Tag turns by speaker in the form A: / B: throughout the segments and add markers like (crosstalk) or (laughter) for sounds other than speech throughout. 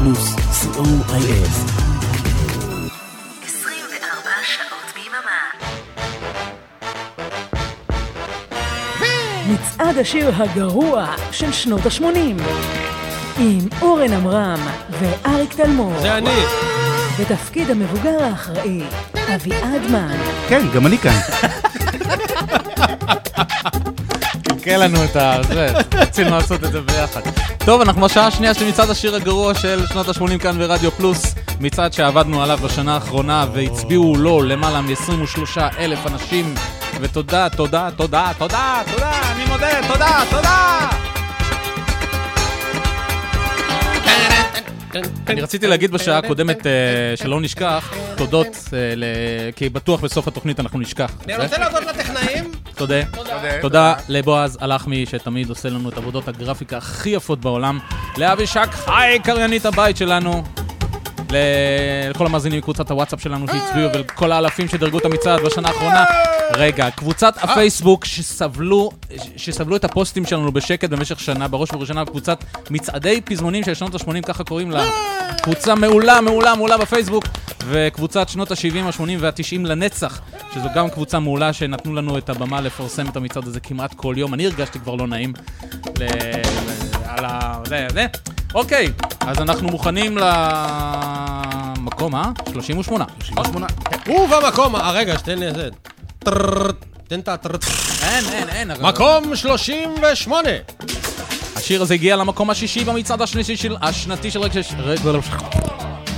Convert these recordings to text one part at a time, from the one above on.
A: פלוס, co.il.
B: 24 שעות ביממה.
C: מצעד השיר הגרוע של שנות ה-80 עם אורן עמרם ואריק תלמור.
D: זה אני.
C: בתפקיד המבוגר האחראי, אביעד מן.
E: כן, גם אני כאן.
F: קלקל לנו את ה... זה, רצינו לעשות את זה ביחד. טוב, אנחנו בשעה השנייה של מצעד השיר הגרוע של שנות ה-80 כאן ברדיו פלוס. מצעד שעבדנו עליו בשנה האחרונה והצביעו לו למעלה מ-23 אלף אנשים. ותודה, תודה, תודה, תודה, תודה, אני מודה, תודה, תודה! אני רציתי להגיד בשעה הקודמת אה, שלא נשכח, תודות, אה, כי בטוח בסוף התוכנית אנחנו נשכח.
D: אני רוצה להודות לטכנאים.
F: תודה. תודה לבועז הלחמי, שתמיד עושה לנו את עבודות הגרפיקה הכי יפות בעולם. לאבישק חי, קריינית הבית שלנו. לכל המאזינים מקבוצת הוואטסאפ שלנו שהצביעו, ולכל האלפים שדרגו את המצעד בשנה האחרונה. רגע, קבוצת הפייסבוק שסבלו, שסבלו את הפוסטים שלנו בשקט במשך שנה, בראש ובראשונה קבוצת מצעדי פזמונים של שנות ה-80, ככה קוראים לה. קבוצה מעולה, מעולה, מעולה בפייסבוק, וקבוצת שנות ה-70, ה-80 וה-90 לנצח, שזו גם קבוצה מעולה שנתנו לנו את הבמה לפרסם את המצעד הזה כמעט כל יום. אני הרגשתי כבר לא נעים. ל... על ה... זה, זה. אוקיי, אז אנחנו מוכנים למקום, אה? 38.
E: 38.
D: ובמקום, אה, רגע, שתן לי זה. טרררט, תן את הטררט.
F: אין, אין, אין. אבל-
D: מקום 38.
F: השיר הזה הגיע למקום השישי במצעד השלישי של השנתי של רשת... של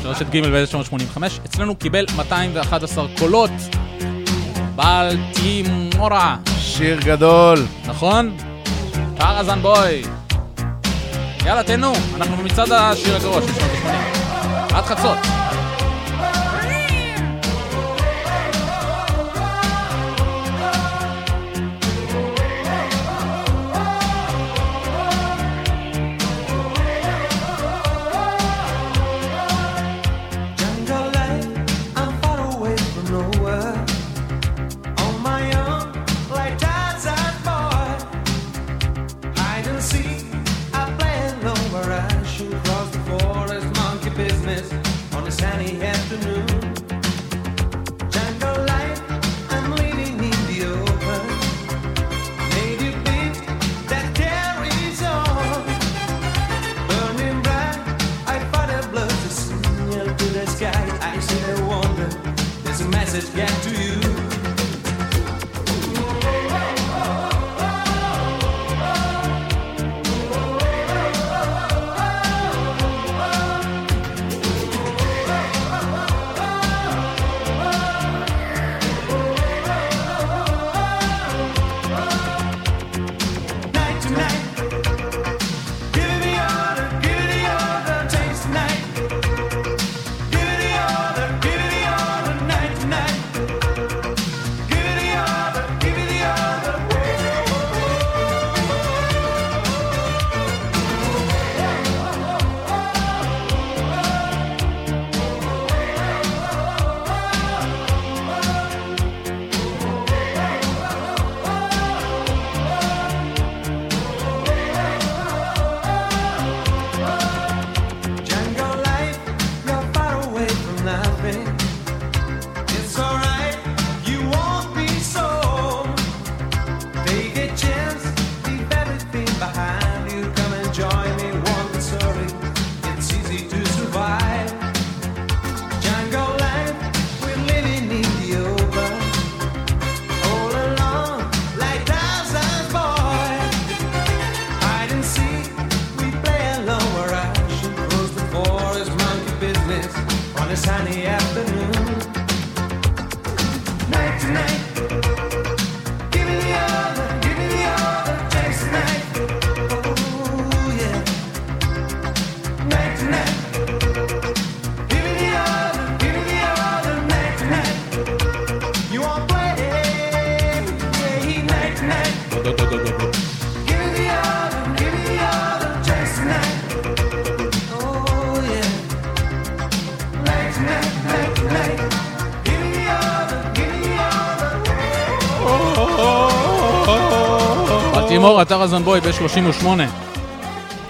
F: רשת ג' ב-1985. אצלנו קיבל 211 קולות. בלטימורה,
E: שיר גדול.
F: נכון? טראזן בוי. יאללה, תהנו, אנחנו במצעד השיר הגרוע של שנות ה-80. עד חצות.
G: it can do. Other.
F: בלטימורה, טראזן בוי ב-38.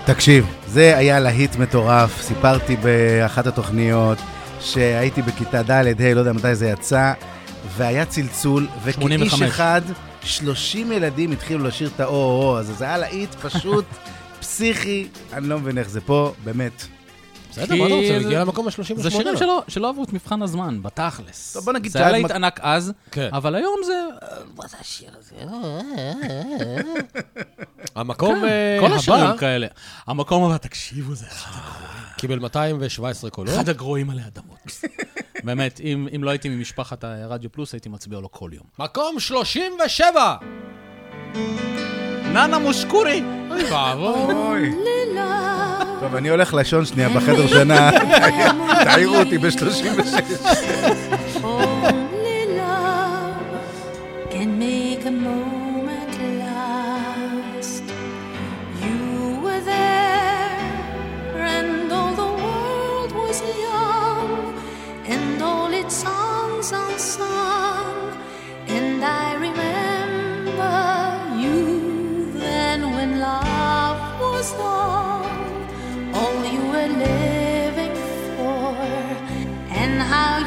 E: תקשיב, זה היה להיט מטורף. סיפרתי באחת התוכניות שהייתי בכיתה ד', ה', לא יודע מתי זה יצא, והיה צלצול, וכאיש
F: 85.
E: אחד, 30 ילדים התחילו לשיר את האו-או-או, אז זה היה להיט פשוט (laughs) פסיכי, אני לא מבין איך זה פה, באמת.
D: בסדר, מה אתה רוצה?
F: כי
D: הוא
F: זה-
D: הגיע למקום ה-38.
F: זה שירים שלא, עברו את מבחן הזמן, בתכלס.
E: טוב, בוא נגיד
F: זה היה להיט ענק אז,
D: כן.
F: אבל היום זה... מה זה השיר הזה?
D: המקום אה,
F: כל השירים
D: הבא
F: כאלה. המקום הבא, תקשיבו, זה אחד
D: קיבל 217 קולות.
F: אחד הגרועים עלי אדמות. (laughs) באמת, אם אם לא הייתי ממשפחת הרדיו פלוס, הייתי מצביע לו כל יום.
D: מקום 37!
F: נאנה מושקורי!
D: אוי ואבוי.
E: טוב, אני הולך לישון שנייה בחדר שינה, תעירו אותי ב-36.
H: Only love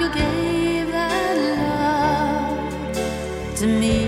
H: you gave that love to me.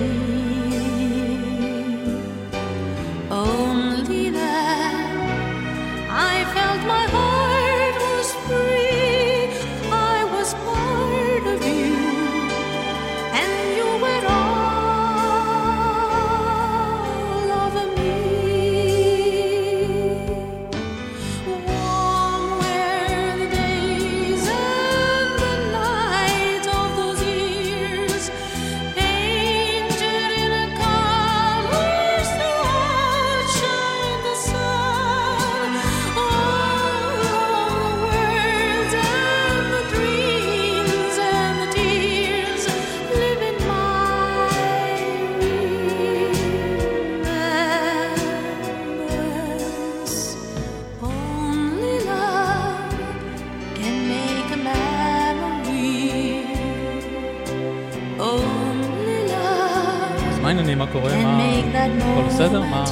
F: בסדר? מה?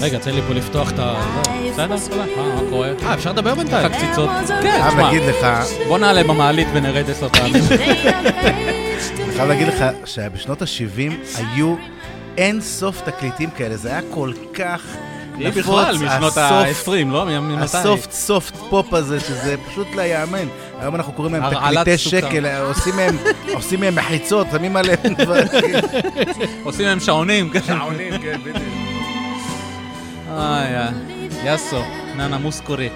D: רגע, תן לי פה לפתוח את ה...
F: בסדר? בסדר? מה מה קורה?
D: אה, אפשר לדבר בינתיים?
F: איך הקציצות? כן,
E: חייב
F: תשמע,
E: להגיד לך,
F: בוא נעלה במעלית ונרד עשר פעמים. (laughs)
E: חייב להגיד לך שבשנות ה-70 היו אין סוף תקליטים כאלה, זה היה כל כך
F: היא
E: נפוץ,
F: בכלל משנות
E: הסופט-
F: ה-20, לא? ממתי?
E: הסופט סופט פופ הזה, שזה פשוט לא ייאמן. היום אנחנו קוראים להם תקליטי. שקל, עושים מהם- עושים מהם מחיצות, שמים עליהם דברים.
F: עושים להם שעונים. כן.
E: שעונים, כן, בדיוק.
F: יאסו, נאנה מוסקורי.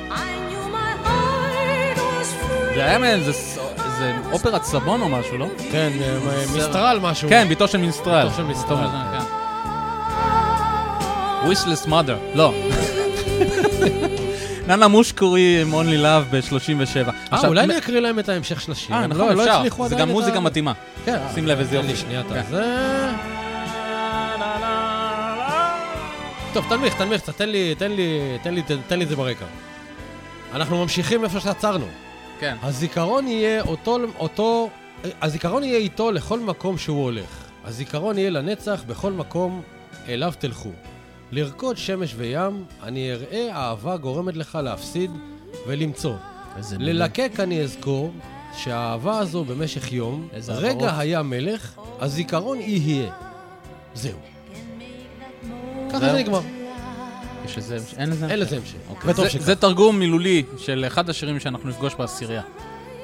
F: זה היה ס- איזה אופרת סבון או משהו, לא?
D: כן, אה, מיסטרל משהו.
F: כן, בתו של מינסטרל.
D: בתו של מינסטרל.
F: בתו של- כן. Wishless mother, לא. (laughs) (laughs) נאנה מושקורי עם Only Love ב-37.
D: אה, אולי אני אקריא להם את ההמשך של השיר.
F: אה, נכון, אפשר. זה גם מוזיקה מתאימה.
D: כן.
F: שים לב איזה
D: לי
F: יופי.
D: שנייה את
F: כן.
D: הזה. טוב, תנמיך, תנמיך קצת, תן לי, תן לי, תן לי, תן לי את זה ברקע. אנחנו ממשיכים איפה שעצרנו.
F: כן.
D: הזיכרון יהיה אותו, אותו, הזיכרון יהיה איתו לכל מקום שהוא הולך. הזיכרון יהיה לנצח בכל מקום אליו תלכו. לרקוד שמש וים, אני אראה אהבה גורמת לך להפסיד ולמצוא.
F: איזה מילים.
D: ללקק אני אזכור שהאהבה הזו במשך יום,
F: איזה
D: רגע
F: הבהרות.
D: היה מלך, הזיכרון יהיה. זהו. ככה? זה נגמר.
F: יש איזה... אין לזה?
D: אין לזה המשך.
F: אוקיי. זה תרגום מילולי של אחד השירים שאנחנו נפגוש בעשירייה.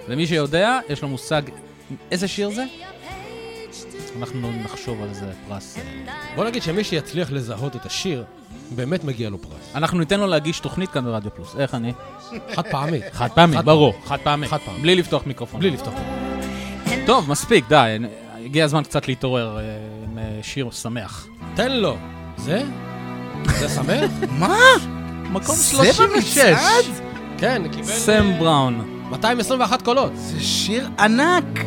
F: ומי שיודע, יש לו מושג איזה שיר זה? אנחנו נחשוב על זה פרס.
D: בוא נגיד שמי שיצליח לזהות את השיר, באמת מגיע לו פרס.
F: אנחנו ניתן לו להגיש תוכנית כאן ברדיו פלוס. איך אני?
D: חד פעמי. (laughs)
F: חד פעמי, ברור. חד פעמי.
D: חד פעמי.
F: בלי לפתוח מיקרופון.
D: בלי לפתוח.
F: טוב, מספיק, די. הגיע הזמן קצת להתעורר אה, עם אה, שיר שמח.
D: תן לו. זה? זה שמח? (laughs)
E: מה?
F: מקום
E: זה
F: 36.
E: במצעד?
D: כן, קיבל
F: סם בראון.
D: 221 קולות.
E: זה שיר ענק.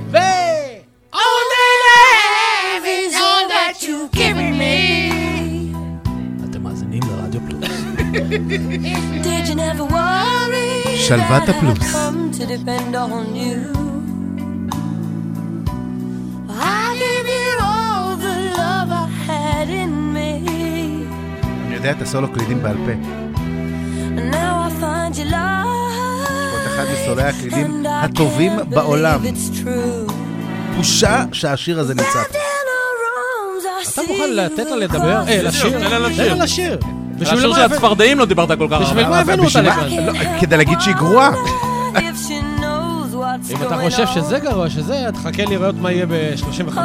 E: שלוות הפלוס. אני יודע את הסולו קלידים בעל פה. עוד אחד מסולי הקלידים הטובים בעולם. בושה שהשיר הזה נמצא.
D: אתה מוכן לתת לה לדבר? אה, לשיר?
F: תן לה לשיר.
D: בשביל מה הבאנו-
F: הצפרדעים לא דיברת כל כך
D: בשביל
F: הרבה.
D: מה הבאנו אותה
E: בשביל?
D: לכאן?
E: לא, כדי להגיד שהיא גרועה. (laughs)
D: אם אתה חושב שזה גרוע, שזה, תחכה לראות מה יהיה ב-35.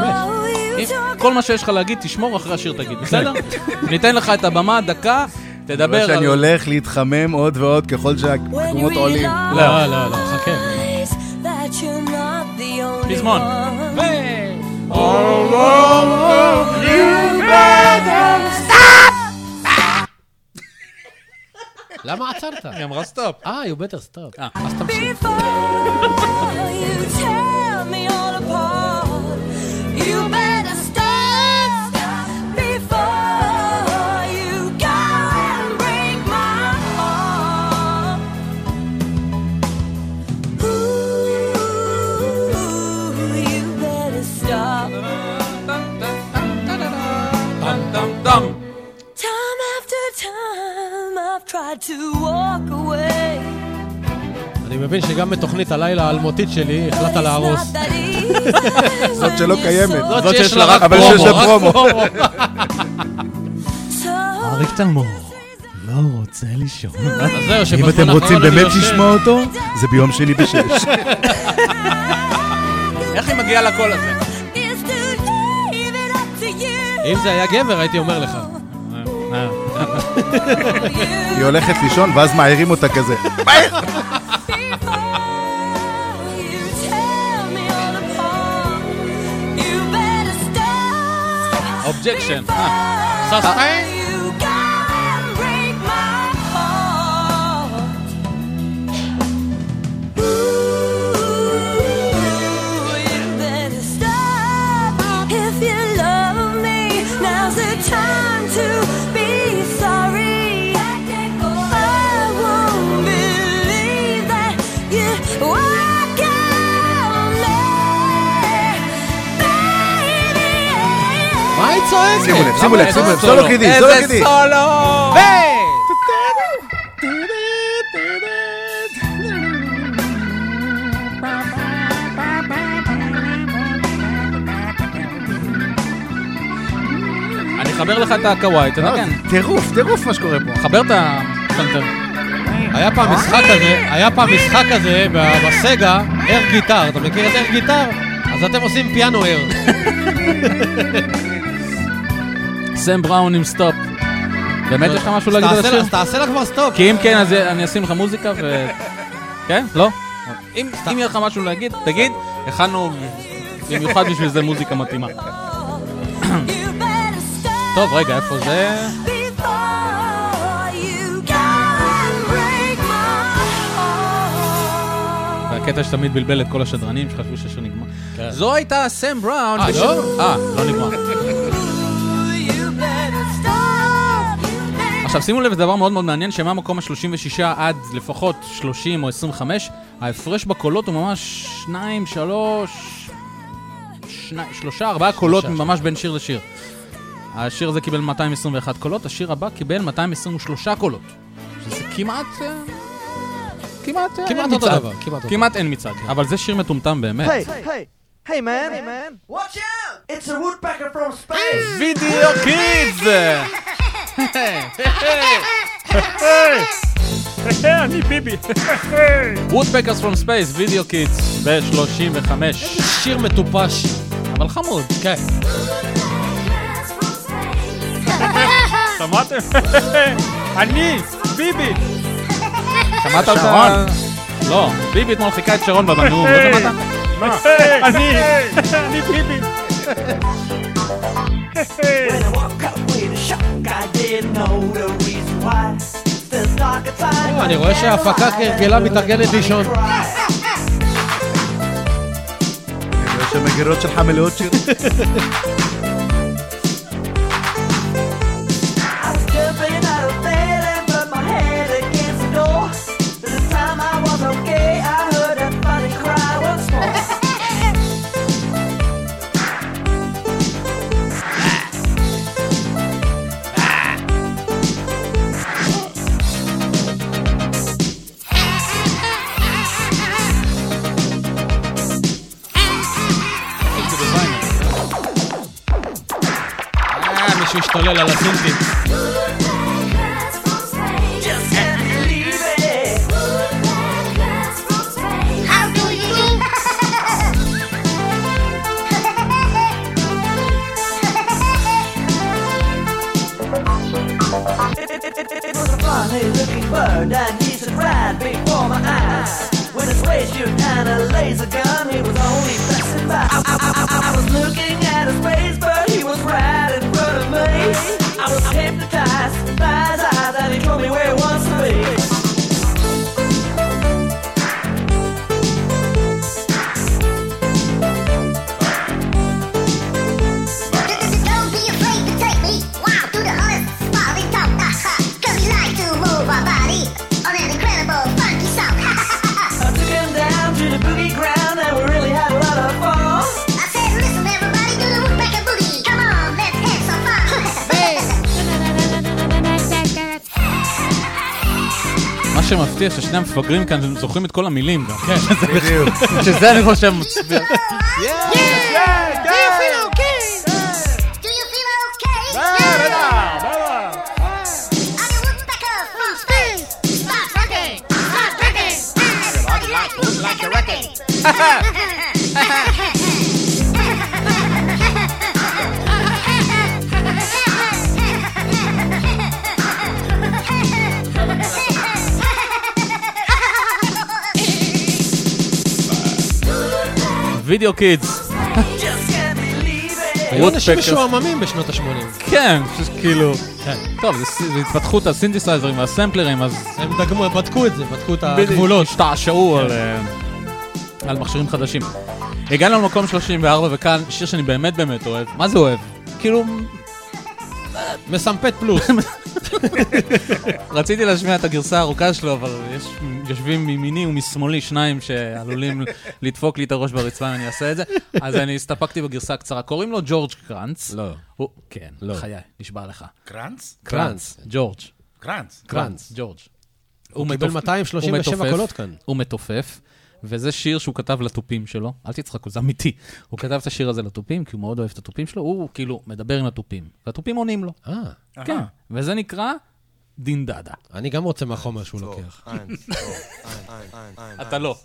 F: אם- כל מה שיש לך להגיד, תשמור אחרי השיר תגיד, בסדר? (laughs) ניתן לך את הבמה, דקה, תדבר
E: רואה שאני. הולך להתחמם עוד ועוד ככל שהמקומות עולים.
D: לא, לא, לא, חכה.
F: פזמון.
D: למה עצרת?
F: היא אמרה סטופ.
D: אה, you better stop. אז תמשיך.
F: טם
D: אני מבין שגם בתוכנית הלילה האלמותית שלי החלטת להרוס. (laughs)
E: זאת שלא קיימת.
D: זאת שיש לה רק
E: אבל
D: פרומו.
E: שיש לה
D: רק
E: פרומו. (laughs)
A: אריק תלמור לא רוצה לישון.
E: אם אתם רוצים באמת לשמוע אותו, זה ביום שני בשש. (laughs)
F: איך היא מגיעה לקול הזה?
D: אם זה היה גבר, הייתי אומר לך. (laughs)
E: היא הולכת לישון, ואז מעירים אותה כזה.
F: אובג'קשן.
H: Time
D: צועקת?
E: שימו לב, שימו לב, שימו לב,
F: איזה
E: סולו קידי, סולו
F: איזה
E: קידי.
F: סולו! אני אחבר לך את הקוואי, תנגן.
E: טירוף, טירוף מה שקורה פה.
F: חבר את הפסנתר.
D: היה פעם משחק כזה, היה פעם משחק כזה בסגה, אר גיטר. אתה מכיר את אר גיטר? אז אתם עושים פיאנו אר. (laughs)
F: סם בראון עם Stop. באמת יש לך משהו להגיד על השיר?
D: אז תעשה לה כבר stop.
F: כי אם כן, אז אני אשים לך מוזיקה ו... (laughs) כן? לא? אם אם יהיה לך משהו להגיד, תגיד, הכנו במיוחד בשביל זה מוזיקה מתאימה. (clears throat) טוב, רגע, איפה זה? והקטע שתמיד בלבל את כל השדרנים שחשבו שהשיר נגמר.
D: כן.
F: זו הייתה סם בראון.
D: אה, לא?
F: אה, לא נגמר. עכשיו שימו לב, זה דבר מאוד מאוד מעניין, שמהמקום ה-36 עד לפחות 30 או 25, ההפרש בקולות הוא ממש 2, 3, 3, 4 קולות
D: שלושה.
F: ממש בין שיר לשיר. השיר הזה קיבל 221 קולות, השיר הבא קיבל 223 קולות. שזה כמעט... אה, כמעט... אה,
D: כמעט
F: אין
D: אותו
F: מצעד.
D: דבר, כמעט
F: אין מצעד. אבל זה שיר מטומטם באמת.
G: Hey, man. Hey, man. Watch out! It's a woodpecker from space.
F: וידאו קידס! (laughs)
I: אני ביבי.
F: Woodpeckers from Space, Video Kids, ב-35.
D: שיר מטופש.
F: אבל חמוד.
D: כן.
I: שמעתם? אני, ביבי.
F: שמעת אותה? לא, ביבי אתמול חיכה את שרון בנאום, לא שמעת?
I: אני, אני ביבי.
G: When I woke up with a shock, I didn't know the reason why.
D: אני רואה שההפקה כהרגלה מתארגנת לישון.
E: יש שם מגירות שלך מלאות שיר.
G: Was a funny looking bird and he stood right before my eyes. With his spaceship and a laser gun, he was only passing by. I, I, I, I was looking at a space bird, he was right I was hypnotized by his eyes and he told me where he wants
F: שמפתיע ששני המפגרים כאן זוכרים את כל המילים גם. כן, (laughs)
E: בדיוק.
F: שזה אני חושב מצביע. (laughs) וידאו קידס.
D: היו אנשים. משועממים בשנות ה-80.
F: כן, כאילו...
D: כן.
F: טוב, זה התפתחות הסינתסייזרים והסמפלרים, אז
D: הם דגמו, בדקו את זה, בדקו את הגבולות.
F: השתעשעו על, אה, על מכשירים חדשים. הגענו למקום 34, וכאן שיר שאני באמת באמת אוהב. מה זה אוהב? כאילו,
D: מסמפת פלוס. (laughs) (laughs)
F: רציתי להשמיע את הגרסה הארוכה שלו, אבל יש, יושבים מימיני ומשמאלי שניים שעלולים (laughs) לדפוק לי את הראש ברצפה אם אני אעשה את זה, אז אני הסתפקתי בגרסה הקצרה. קוראים לו ג'ורג' קרנץ.
D: לא.
F: הוא, כן,
D: לא.
F: חיי, נשבע לך.
E: קרנץ?
D: קרנץ.
F: ג'ורג'.
E: קרנץ.
F: קרנץ, ג'ורג'.
D: הוא קיבל
F: מתופף-
D: 237
F: הוא מתופף,
D: קולות כאן.
F: הוא מתופף, וזה שיר שהוא כתב לתופים שלו. אל תצחקו, זה אמיתי. הוא כתב את השיר הזה לתופים, כי הוא מאוד אוהב את התופים שלו, הוא כאילו מדבר עם התופים, והתופים עונים לו.
D: אה,
F: כן. וזה נקרא דינדדה.
D: אני גם רוצה מהחומר שהוא לוקח.
F: אתה לא.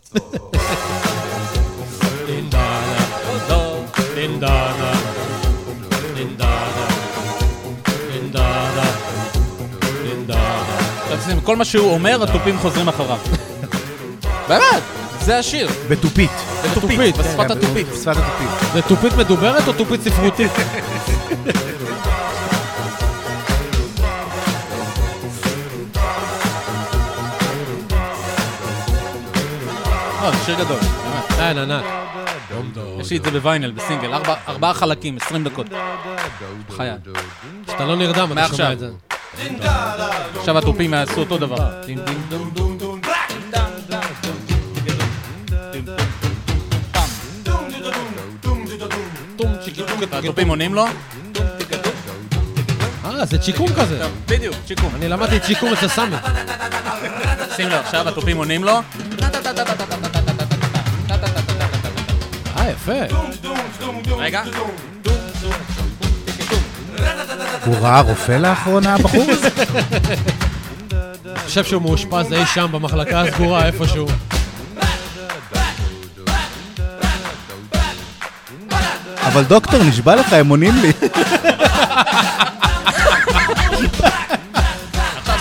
F: כל מה שהוא אומר, התופים חוזרים אחריו. באמת, זה השיר.
E: בתופית.
F: בתופית, בשפת
E: כן,
F: התופית.
E: בשפת התופית.
D: זה תופית מדוברת או תופית ספרותית?
F: לא, זה שיר גדול, באמת.
D: כן, ענק.
F: יש לי את זה בוויינל, בסינגל, ארבע- ארבעה חלקים, 20 דקות. חיי.
D: כשאתה לא נרדם, אתה שומע. את זה.
F: עכשיו התופים יעשו אותו דבר. התופים עונים לו?
D: אה, זה צ'יקום כזה.
F: בדיוק, צ'יקום.
D: אני למדתי צ'יקום אצל סמי.
F: שים לב, עכשיו התופים עונים לו.
D: אה, יפה.
F: רגע.
E: הוא ראה רופא לאחרונה, הבחור הזה?
D: אני חושב שהוא מאושפז אי שם במחלקה הסגורה איפשהו.
E: אבל דוקטור, נשבע לך, הם עונים לי.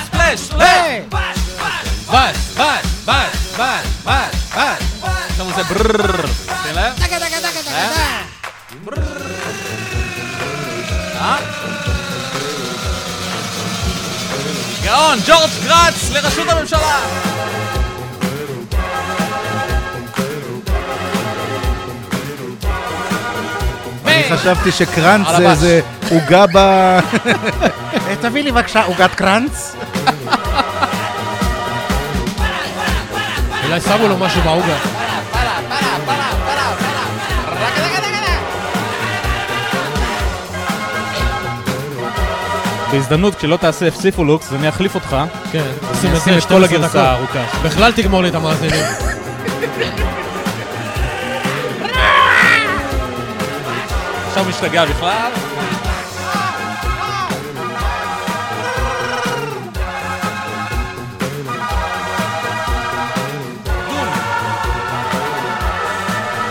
F: ספלאש, ספלאש.
D: בס, בס, בס, בס, בס, בס.
F: עכשיו הוא עושה ברררר. שים לב. אה? אה? גאון, ג'ורג' קרץ לראשות הממשלה!
E: חשבתי שקרנץ
F: על
E: זה. איזה עוגה ב... תביא לי בבקשה עוגת קרנץ.
D: אולי שמו לו משהו בעוגה.
F: בהזדמנות, כשלא תעשה פסיפולוקס, אני אחליף אותך.
D: כן, שים
F: נשים את כל הגרסה הארוכה.
D: בכלל תגמור לי את המאזינים.
F: עכשיו משתגע בכלל.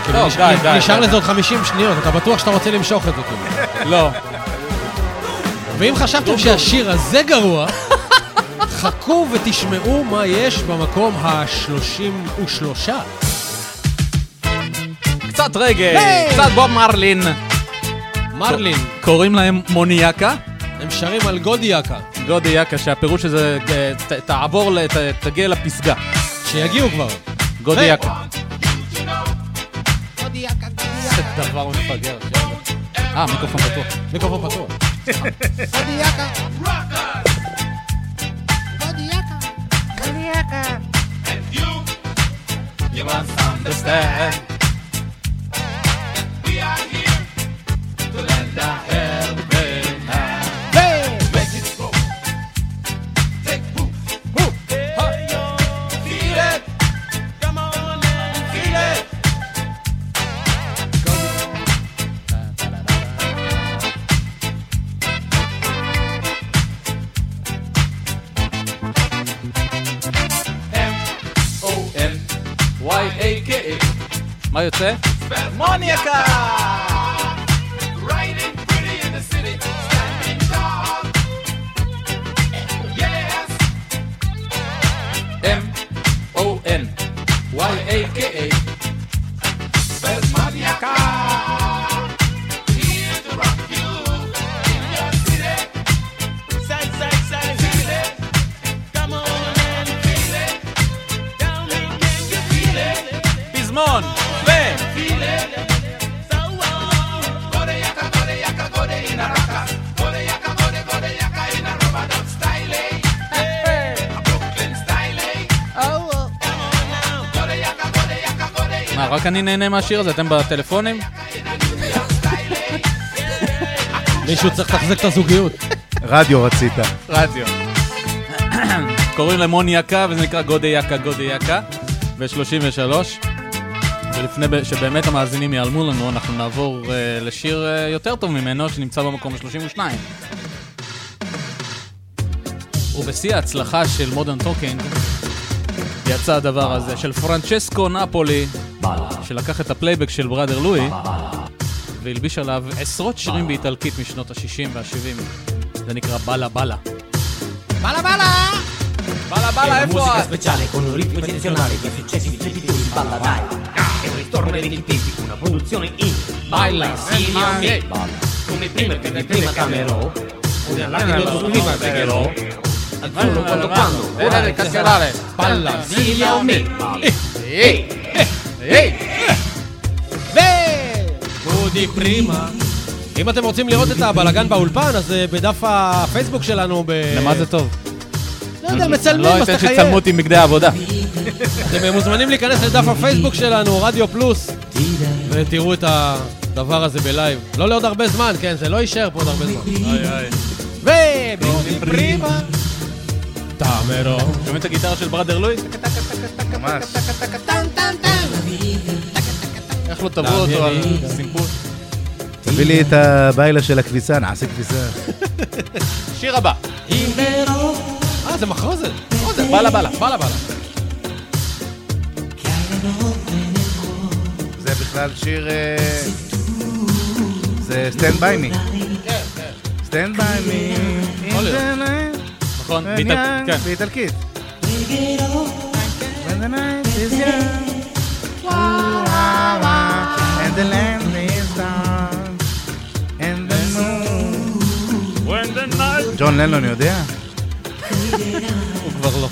F: כאילו, טוב, די,
D: נשאר לזה עוד 50 שניות, אתה בטוח שאתה רוצה למשוך את זה כאילו.
F: לא.
D: ואם חשבתם לא, לא. שהשיר הזה גרוע, חכו ותשמעו מה יש במקום ה-33.
F: קצת
D: רגל,
F: קצת בוב מרלין.
D: מרלין,
F: קוראים להם מוניאקה.
D: הם שרים על גודיאקה.
F: גודי יאקה, שהפירוש שזה, אה, ת- תעבור, ת- תגיע לפסגה.
D: שיגיעו כבר.
F: גודי
D: היי!
F: יאקה. איזה דבר מפגר. אה, מיקרופון פתוח.
D: מיקרופון פתוח.
F: M-O-N-Y-A-K-A. מה יוצא? אני נהנה מהשיר הזה? אתם בטלפונים?
D: מישהו צריך לתחזק את הזוגיות.
E: רדיו רצית.
F: רדיו. קוראים למוניאקה, וזה נקרא גודי יאקה, גודי יאקה, ב-33. ולפני שבאמת המאזינים ייעלמו לנו, אנחנו נעבור uh, לשיר uh, יותר טוב ממנו, שנמצא במקום ה-32. ובשיא ההצלחה של Modern Talking, יצא הדבר הזה, של פרנצ'סקו נפולי, שלקח את הפלייבק של בראדר לואי, והלביש עליו עשרות שירים באיטלקית משנות ה-60 וה-70. זה נקרא בלה בלה. בלה בלה! בלה בלה, איפה
J: musica
F: את?
J: speciale con un ritmo eccezionale di successi ripetitivi balla dai e un ritorno dei vecchi tempi una produzione in balla insieme a me come prima che di prima camerò una lacrima sul prima pregherò azzurro quando quando ora
F: Eh, cascavale.
J: balla insieme a me
F: היי! היי!
D: וודי פרימה. אם אתם רוצים לראות את הבלגן באולפן, אז בדף הפייסבוק שלנו ב...
F: למה זה טוב?
D: לא יודע, מצלמים,
F: לא
D: אז
F: אתן
D: תחייב.
F: שיצלמו אותי עם בגדי העבודה.
D: אתם מוזמנים להיכנס לדף הפייסבוק שלנו, רדיו פלוס, ותראו את הדבר הזה בלייב. לא לעוד הרבה זמן, כן, זה לא יישאר פה עוד הרבה זמן. ובודי פרימה. טאמרו.
F: שומעים את הגיטרה של בראדר לואי?
E: ממש.
F: איך לא תבעו אותו על סימפול?
E: תביא לי את הביילה של הכביסה, נעשה כביסה. (laughs)
F: שיר הבא.
D: אה, זה מחרוזת.
F: בלה בלה.
D: בלה בלה.
E: זה בכלל שיר... אה, זה Stand by me. Stand by me.
F: יכול להיות.
E: in the night.
F: נכון?
E: אה,
F: באיטל-
E: כן,
F: כן.
E: באיטלקית. When the night is young. And the land is dark. And the moon.
I: When the night
E: ג'ון לנון יודע?
F: הוא כבר לא.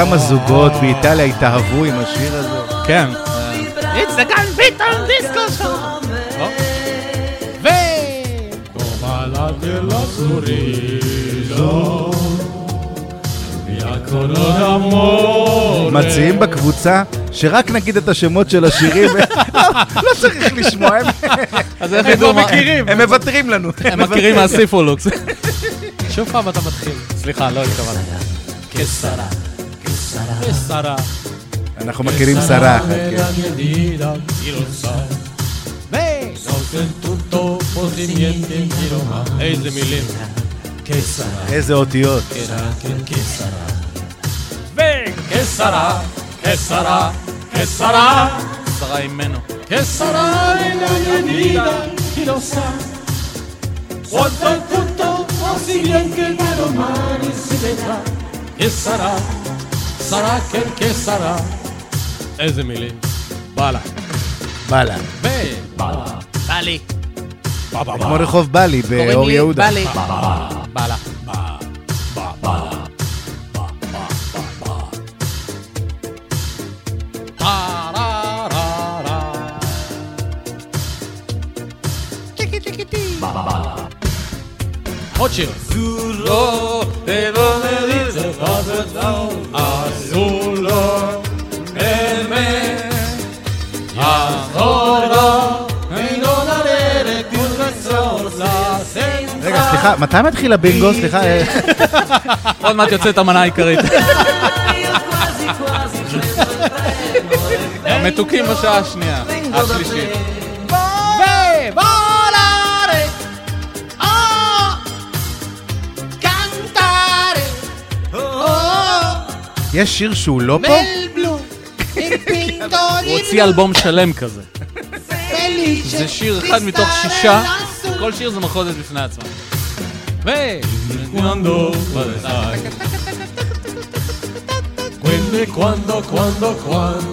E: כמה זוגות באיטליה התאהבו עם השיר הזה?
F: כן.
H: It's the Gunbeaten Disco Show
E: מציעים בקבוצה שרק נגיד את השמות של השירים, (laughs) לא- צריך לשמוע, הם- לא. מכירים, הם מוותרים לנו.
F: הם מכירים מהסיפולוקס. (laughs)
D: שוב פעם אתה מתחיל.
F: סליחה, לא התכוונתי.
D: שרה.
E: אנחנו מכירים שרה אחת, כן.
D: Beh, non del tutto por simiente y Roma. איזה מילים. קיסרה.
E: איזה אותיות.
D: קיסרה. וקיסרה, קיסרה, קיסרה.
F: שרה אימנו.
D: Quiesará en la avenida y lo sabe. Cuanto al punto, así bien que de los mares se vendrá. Quiesará, Sara, que quiesará. איזה מילים.
F: וואלה.
E: בלה.
D: ו...
F: בא לי.
E: כמו רחוב בלי באור יהודה.
F: בא לי. בא לה.
D: עוד שיר. זולו, תבונרי זה חזרתו, אסולו, אמת, לו, אינו ולחזור לסנטרה.
E: רגע, סליחה, מתי מתחיל הבינגו? סליחה, אה, (laughs)
F: עוד מעט יוצאת המנה העיקרית. (laughs) המתוקים בשעה השנייה, השלישית.
E: יש שיר שהוא לא פה?
D: pinto
F: הוא הוציא אלבום שלם כזה. זה שיר אחד מתוך שישה, כל שיר זה מחוזת בפני עצמה.
D: ו... quando quando quando quando quando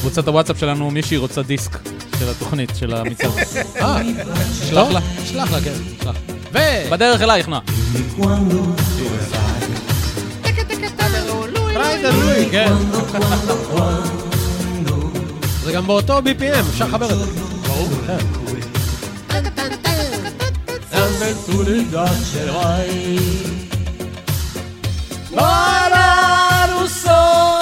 F: קבוצת הוואטסאפ שלנו, מישהי רוצה דיסק של התוכנית, של המצעד.
D: אה,
F: שלח לה.
D: שלח לה, כן, שלח. ו...
F: בדרך אלייך,
D: כן. זה גם באותו BPM, אפשר לחבר את זה. ברור. Para un sole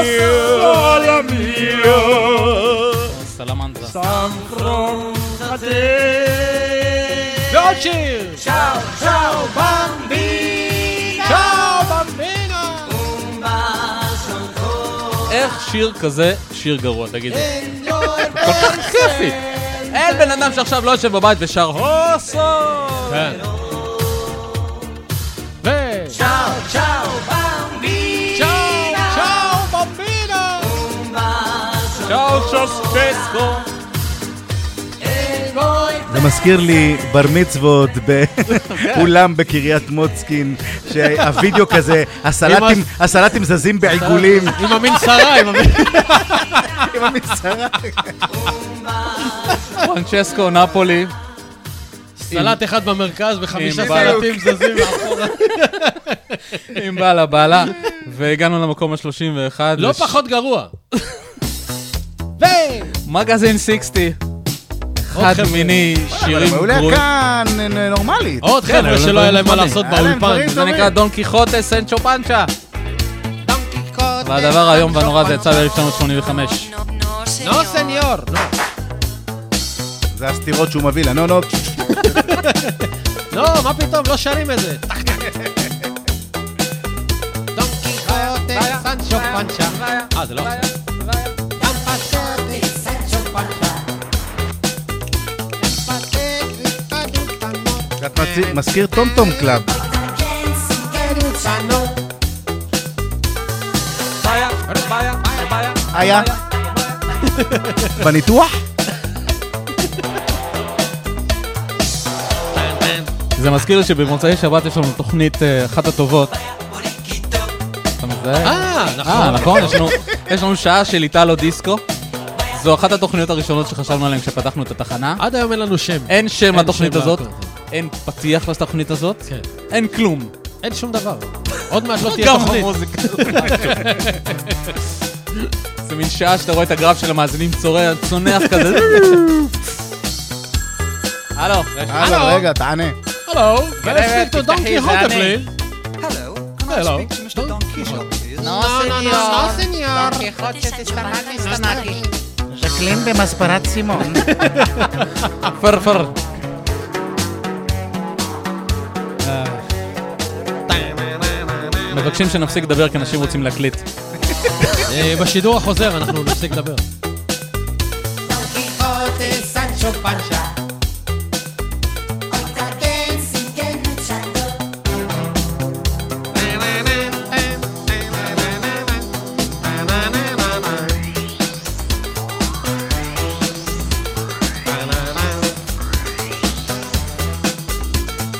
I: Hola mio,
F: סלמנטרה.
I: San Fronte.
D: ועוד שיר! צ'או, צ'או, במבינה! צ'או, במבינה!
F: איך שיר כזה שיר גרוע, תגיד לי. (laughs) כל כך כיפי. אין בן אדם שעכשיו לא יושב בבית ושר הוסו.
D: כן.
F: צ'וסקסקו.
E: זה מזכיר לי בר מצוות באולם (laughs) בקריית מוצקין, שהווידאו כזה, הסלטים- הסלטים זזים בעיגולים.
D: עם המנסרה, עם המנסרה. (laughs)
F: פרנצ'סקו, נפולי.
D: סלט אחד במרכז וחמישה סלטים זזים מאחורה. (laughs)
F: עם בעלה בעלה. והגענו למקום ה-31.
D: לא פחות גרוע.
F: מגזין 60. חד. מיני, שירים
E: אבל מעולה
F: גרועים.
E: כאן, נורמלית.
D: עוד
F: כן,
D: חבר'ה שלא היה להם מה לעשות באולפן.
F: זה נקרא דון קיחוטה סנצ'ו פנצ'ה. והדבר האיום והנורא זה יצא ב-1985.
D: נו סניור, נו.
E: זה הסתירות שהוא מביא לה. נו, נו.
D: לא, מה פתאום, לא שרים את זה. דון קיחוטה, סנצ'ו פנצ'ה. אה, זה לא
E: מצ- מזכיר Tom Tom Club. היה. בניתוח?
F: זה מזכיר לי שבמוצאי שבת יש לנו תוכנית אה, אחת הטובות. אתה מזדהה?
D: אה, נכון.
F: אה, נכון, יש לנו- שעה של איטלו דיסקו. זו אחת התוכניות הראשונות שחשבנו עליהן כשפתחנו את התחנה.
D: עד היום אין לנו שם.
F: אין שם לתוכנית הזאת. אין פתיח לתוכנית הזאת,
D: כן.
F: אין כלום.
D: אין שום דבר. עוד מעט לא (laughs) תהיה תוכנית.
F: זה מין שעה שאתה רואה את הגרף של המאזינים צורח, צונח כזה. הלו,
E: הלו, רגע, תענה.
D: הלו, can I speak to Don Quixote, please?
K: Hello, can I speak to Mr. Don Quixote, please?
F: נו,
E: ז'קלין במספרת סימון.
F: פרפר. מבקשים שנפסיק לדבר כי אנשים רוצים להקליט.
D: אה, בשידור החוזר אנחנו נפסיק לדבר.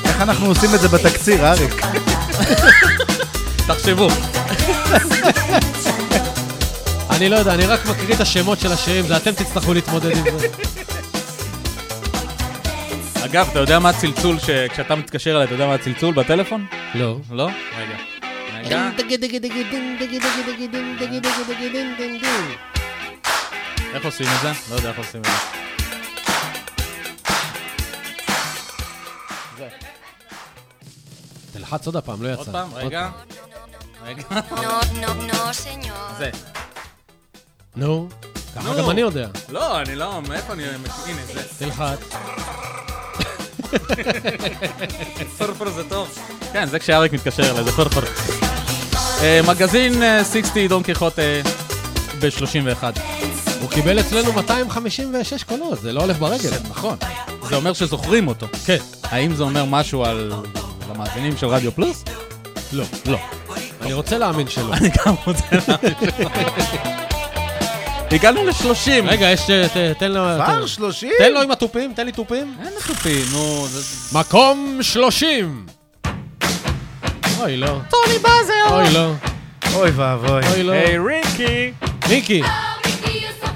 E: איך אנחנו עושים את זה בתקציר, אריק? (laughs)
F: תחשבו.
D: אני לא יודע, אני רק מקריא את השמות של השירים, זה אתם תצטרכו להתמודד עם זה.
F: אגב, אתה יודע מה הצלצול, ש- כשאתה מתקשר אליי, אתה יודע מה הצלצול בטלפון?
D: לא.
F: לא? רגע. רגע. איך עושים את זה? לא יודע איך עושים את זה.
D: תלחץ עוד הפעם, לא יצא.
F: עוד פעם, רגע. רגע.
L: No, no, no, señor.
F: זה.
D: נו, ככה
F: נו.
D: גם אני יודע.
F: לא, אני לא, מאיפה אני... הנה, זה.
D: תלחץ.
F: פרפר זה טוב. כן, זה כשאריק מתקשר אליי, זה פרפר. אה, מגזין אה, 60 דון קיחוטה ב-31.
D: הוא קיבל אצלנו 256 קולות, זה לא הולך ברגל.
F: נכון. זה אומר שזוכרים אותו.
D: כן.
F: האם זה אומר משהו על המאזינים של רדיו פלוס?
D: לא. לא. אני רוצה להאמין שלא.
F: אני גם רוצה להאמין שלא. הגענו ל-30.
D: רגע, יש... אה, ת- תן לו...
E: כבר
D: תן-
E: 30?
D: תן לו עם התופים, תן לי תופים.
F: אין תופים, נו.
D: מקום 30! אוי, לא.
F: טוני באזר!
D: אוי, לא.
E: אוי ואבוי.
D: אוי, לא.
F: היי ריקי!
D: מיקי,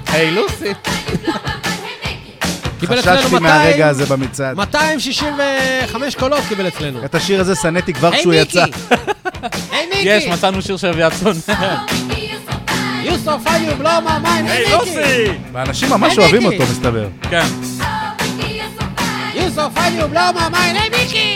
F: היי לוסי!
D: קיבל אצלנו
E: חששתי
D: 200
E: מהרגע הזה במצעד.
D: 265 קולות קיבל אצלנו.
E: את השיר הזה שנאתי כבר כשהוא יצא.
D: היי מיקי!
F: יש, מצאנו שיר של
D: far you blow my mind, היי מיקי!
E: ואנשים ממש אוהבים
D: מיקי.
E: אותו, מסתבר.
F: כן.
D: You so far you blow my mind, היי מיקי! מיקי!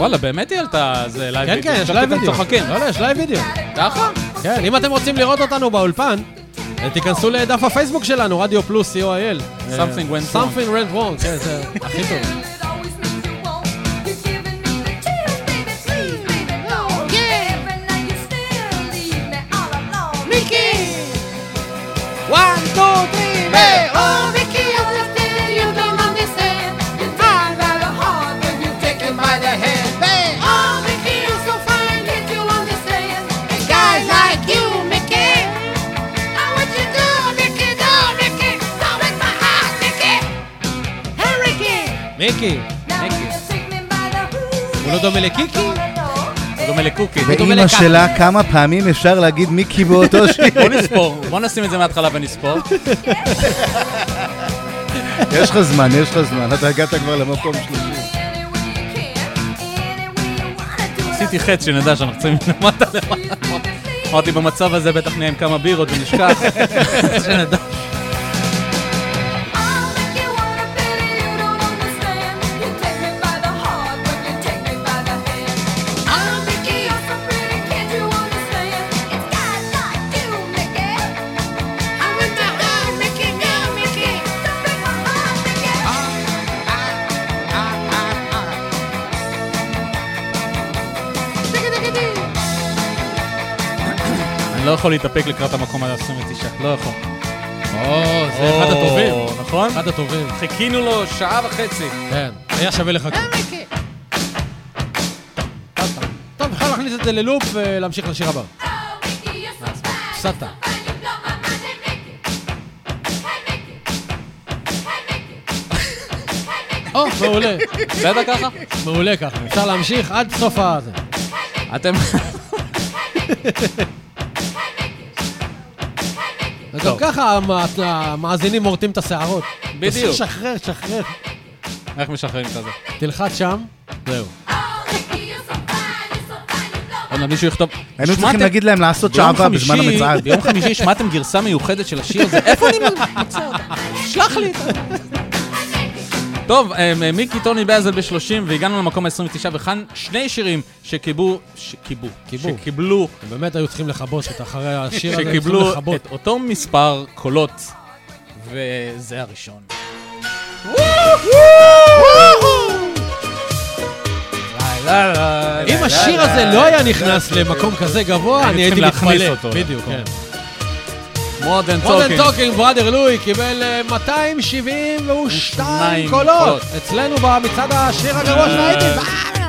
F: וואלה, באמת היא עלתה זה live
D: כן,
F: וידאו.
D: כן, יש
F: עכשיו live
D: וידאו.
F: צוחקים.
D: לא, לא, יש live וידאו.
F: ככה?
D: כן, אם אתם רוצים לראות אותנו באולפן, תיכנסו לדף הפייסבוק שלנו, רדיו פלוס co.il.
F: Something went wrong.
D: Something went wrong, כן, זה הכי טוב. הוא לא דומה לקיקי?
F: הוא דומה לקוקי.
E: ואימא שלה, כמה פעמים אפשר להגיד מיקי באותו (laughs) שיר?
F: בוא נספור, בוא נשים את זה מההתחלה ונספור.
E: יש לך זמן, יש לך זמן, אתה הגעת כבר למקום שלישי.
F: עשיתי חטא שנדע שאנחנו צריכים למטה למטה. אמרתי, במצב הזה בטח נהיה עם כמה בירות ונשכח. (laughs) שנדע. יכול להתאפק לקראת המקום ה-29, לא יכול.
D: או, זה אחד הטובים.
F: נכון?
D: אחד הטובים.
F: חיכינו לו שעה וחצי.
D: כן, היה שווה לחכות. טוב, אפשר להכניס את זה ללופ ולהמשיך לשיר הבא. הפסדת. או, מעולה.
F: בסדר ככה?
D: מעולה ככה. אפשר להמשיך עד סוף הזה.
F: אתם...
D: וגם ככה המ- המאזינים מורטים את השערות.
F: בדיוק.
D: שחרר, שחרר.
F: איך משחררים כזה?
D: תלחץ שם, זהו.
F: עוד מישהו יכתוב...
E: היינו צריכים להגיד להם לעשות שעווה בזמן המצעד.
F: ביום חמישי שמעתם גרסה מיוחדת של השיר הזה? איפה אני מוצא אותה? שלח לי. טוב, אה, מיקי טוני באזל ב-30, והגענו למקום ה-29, וכאן שני שירים שקיבלו, שקיבו,
D: קיבו.
F: שקיבלו,
D: הם באמת היו צריכים לכבות את אחרי השיר הזה,
F: שקיבלו. את אותו מספר קולות, וזה הראשון.
D: אם השיר הזה לא היה נכנס למקום כזה גבוה, אני הייתי מתפלא. בדיוק,
F: כן. Modern
D: Modern
F: Talking.
D: Talking, Brother Louie, קיבל אה, 272
F: שניים
D: קולות. אצלנו במצעד השיר הגרוע של ה
H: eighties.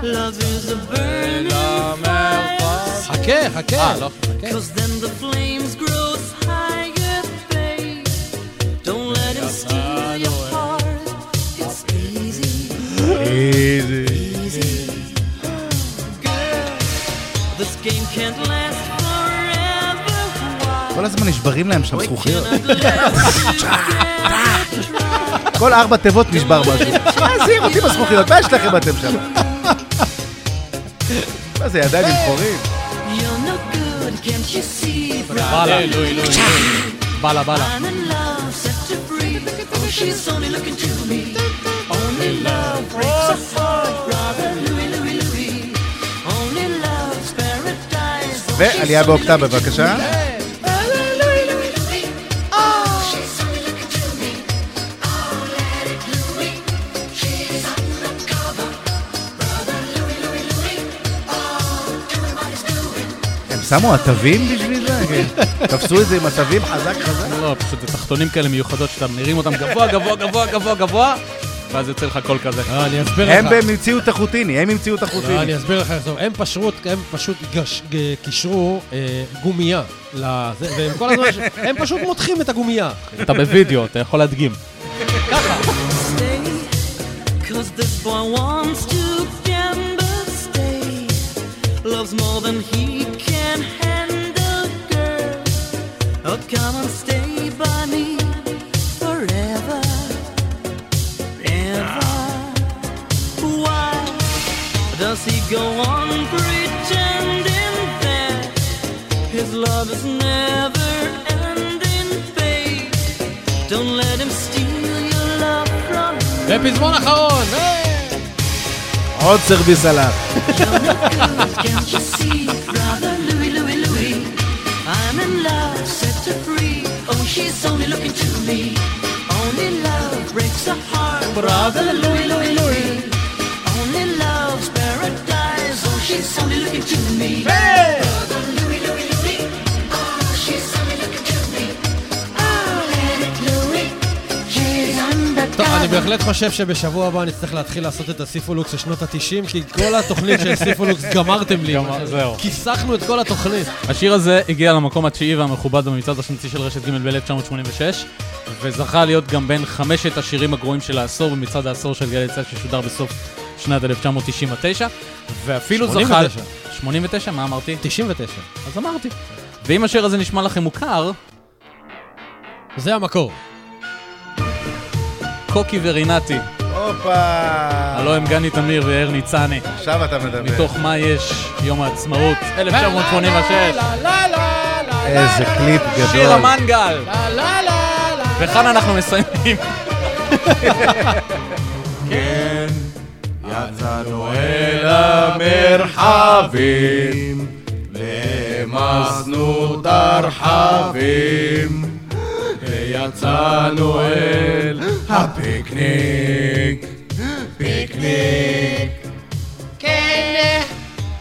H: Is a burning fire.
D: חכה, חכה.
E: נשברים להם שם זכוכיות.
H: dry.
E: כל ארבע תיבות נשבר משהו. (laughs) מה זה אותי בזכוכיות? מה יש לכם אתם שם? מה זה, ידיים עם חורים?
F: בלה, לואי, לואי, לואי. בלה, בלה.
H: I'm in love,
E: שמו עטבים בשביל זה? כן. תפסו את זה עם עטבים חזק חזק?
F: לא, פשוט זה תחתונים כאלה מיוחדות שאתה מרים אותם גבוה, גבוה, גבוה, גבוה, גבוה, ואז יוצא לך קול כזה.
D: אה, אני אסביר
E: הם
D: לך.
E: בהם המציאו את החוטיני, הם המציאו את
D: לא, אני
E: החוטיני.
D: אסביר לך איך זה. הם פשוט, הם פשוט קישרו אה, גומייה והם כל הזמן, הם פשוט מותחים את הגומייה.
F: אתה בווידאו, אתה יכול להדגים.
H: stay. Cause this boy wants to gamble, stay. Loves more than he
D: ופזמון אחרון, אה!
E: עוד סרוויס עליו. (laughs)
H: brother
D: בהחלט חושב שבשבוע הבא נצטרך להתחיל לעשות את הסיפולוקס של שנות ה-90, כי כל התוכנית של סיפולוקס גמרתם לי.
F: זהו.
D: כיסחנו את כל התוכנית.
F: השיר הזה הגיע למקום התשיעי והמכובד במצעד השנתי של רשת ג' ב-1986, וזכה להיות גם בין חמשת השירים הגרועים של העשור במצעד העשור של גלי צה"ל ששודר בסוף שנת 1999, ואפילו זכה...
D: 89.
F: 89, מה אמרתי?
D: 99.
F: אז אמרתי. ואם השיר הזה נשמע לכם מוכר,
D: זה המקור.
F: קוקי ורינתי,
E: הופה.
F: הלוא הם גני תמיר ויאיר ניצני.
E: עכשיו אתה מדבר.
F: מתוך מה יש יום העצמאות, 1986.
E: איזה קליפ
F: שיר
E: גדול.
F: המנגל. וכאן אנחנו מסיימים. (laughs)
I: כן, יצאנו אל המרחבים, והעמסנו את הרחבים, ויצאנו אל הפיקניק, פיקניק.
M: כן,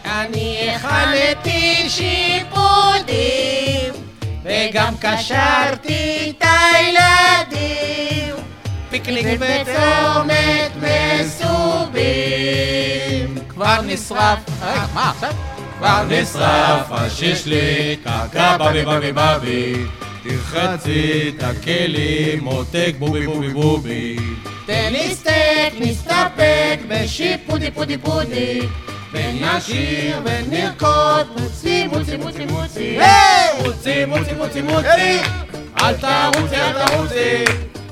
M: אני הכנתי שיפודים, וגם קשרתי את הילדים, פיקניק בצומת מסובים.
F: כבר נשרף. רגע, מה עכשיו?
I: כבר נשרף השישליק, קקה בבי בבי בבי, תרחצי את הכלים, מותק בובי בובי בובי.
M: תן לי סטייק, נסתפק בשיפודי פודי פודי, ונשיר ונרקוד, מוצי מוצי מוצי מוצי,
I: מוצי מוצי מוצי מוצי, אל תרוצי אל תרוצי,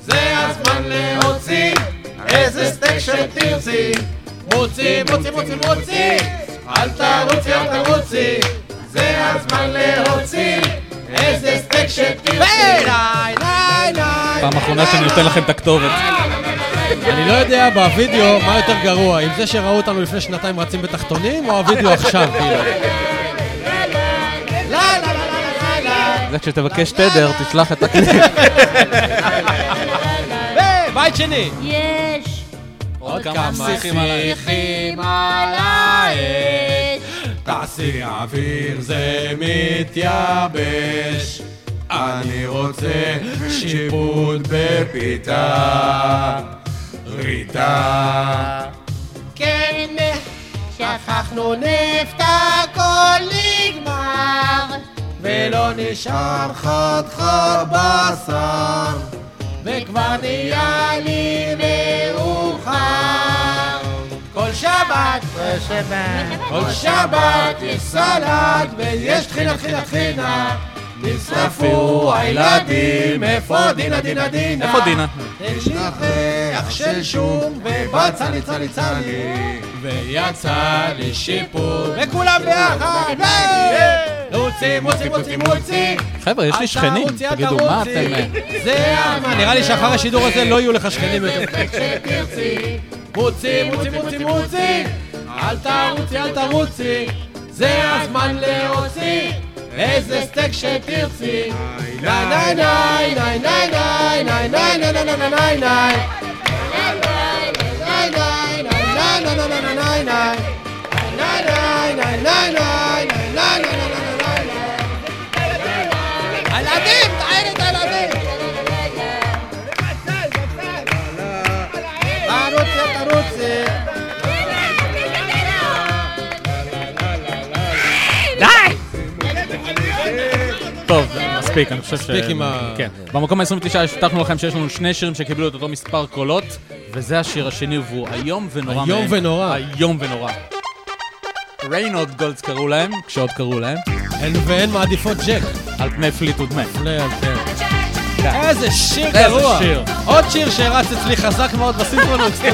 I: זה הזמן להוציא, איזה סטייק שתרצי. מוצי מוצי מוצי מוצי, אל תרוצי אל תרוצי, זה הזמן להוציא, איזה סטייק שתרצי.
F: פעם אחרונה שאני נותן לכם את הכתובת.
D: אני לא יודע בווידאו מה יותר גרוע, אם זה שראו אותנו לפני שנתיים רצים בתחתונים, או הווידאו עכשיו, כאילו.
F: זה כשתבקש תדר, תשלח את הקליפ. (laughs)
D: בית שני!
F: עוד כמה שיחים על האש,
D: תעשי אוויר זה מתייבש. אני רוצה שיפוט בפיתה, ריתה.
M: כן, שכחנו נפט, הכל נגמר.
D: ולא נשאר חד חד בשר, וכבר נהיה לי מאוחר. כל שבת, כל שבת יש סלט ויש טחינה טחינה טחינה. נשרפו הילדים, איפה דינה דינה דינה?
F: איפה דינה?
D: יש ריח של שום ובצע לי צע לי צע לי. ויצא לי שיפור. וכולם ביחד. רוצי מוצי מוצי מוצי
F: חבר'ה, יש לי שכנים, תגידו, מה. אתם... אה,
D: זה נראה לי שאחר השידור הזה לא יהיו לך שכנים יותר. מוצי מוצי מוצי מוצי אל תרוצי אל תרוצי. זה הזמן להוציא איזה סטייק שתרצי ניי ניי ניי ניי ניי ניי ניי ניי ניי ניי ניי ניי ניי הילדים,
F: מספיק, אני חושב ש...
D: מספיק עם ה-
F: כן. במקום ה-29 הבטחנו לכם שיש לנו שני שירים שקיבלו את אותו מספר קולות, וזה השיר השני, והוא איום ונורא
D: איום. ונורא.
F: איום ונורא. Reynolds Girls קראו להם, כשעוד קראו להם,
D: הן והן מעדיפות ג'ק.
F: על פני Fleetwood Mac.
D: איזה שיר
F: איזה
D: גרוע.
F: שיר.
D: עוד שיר שרץ אצלי חזק מאוד בסימפונוקס. (laughs)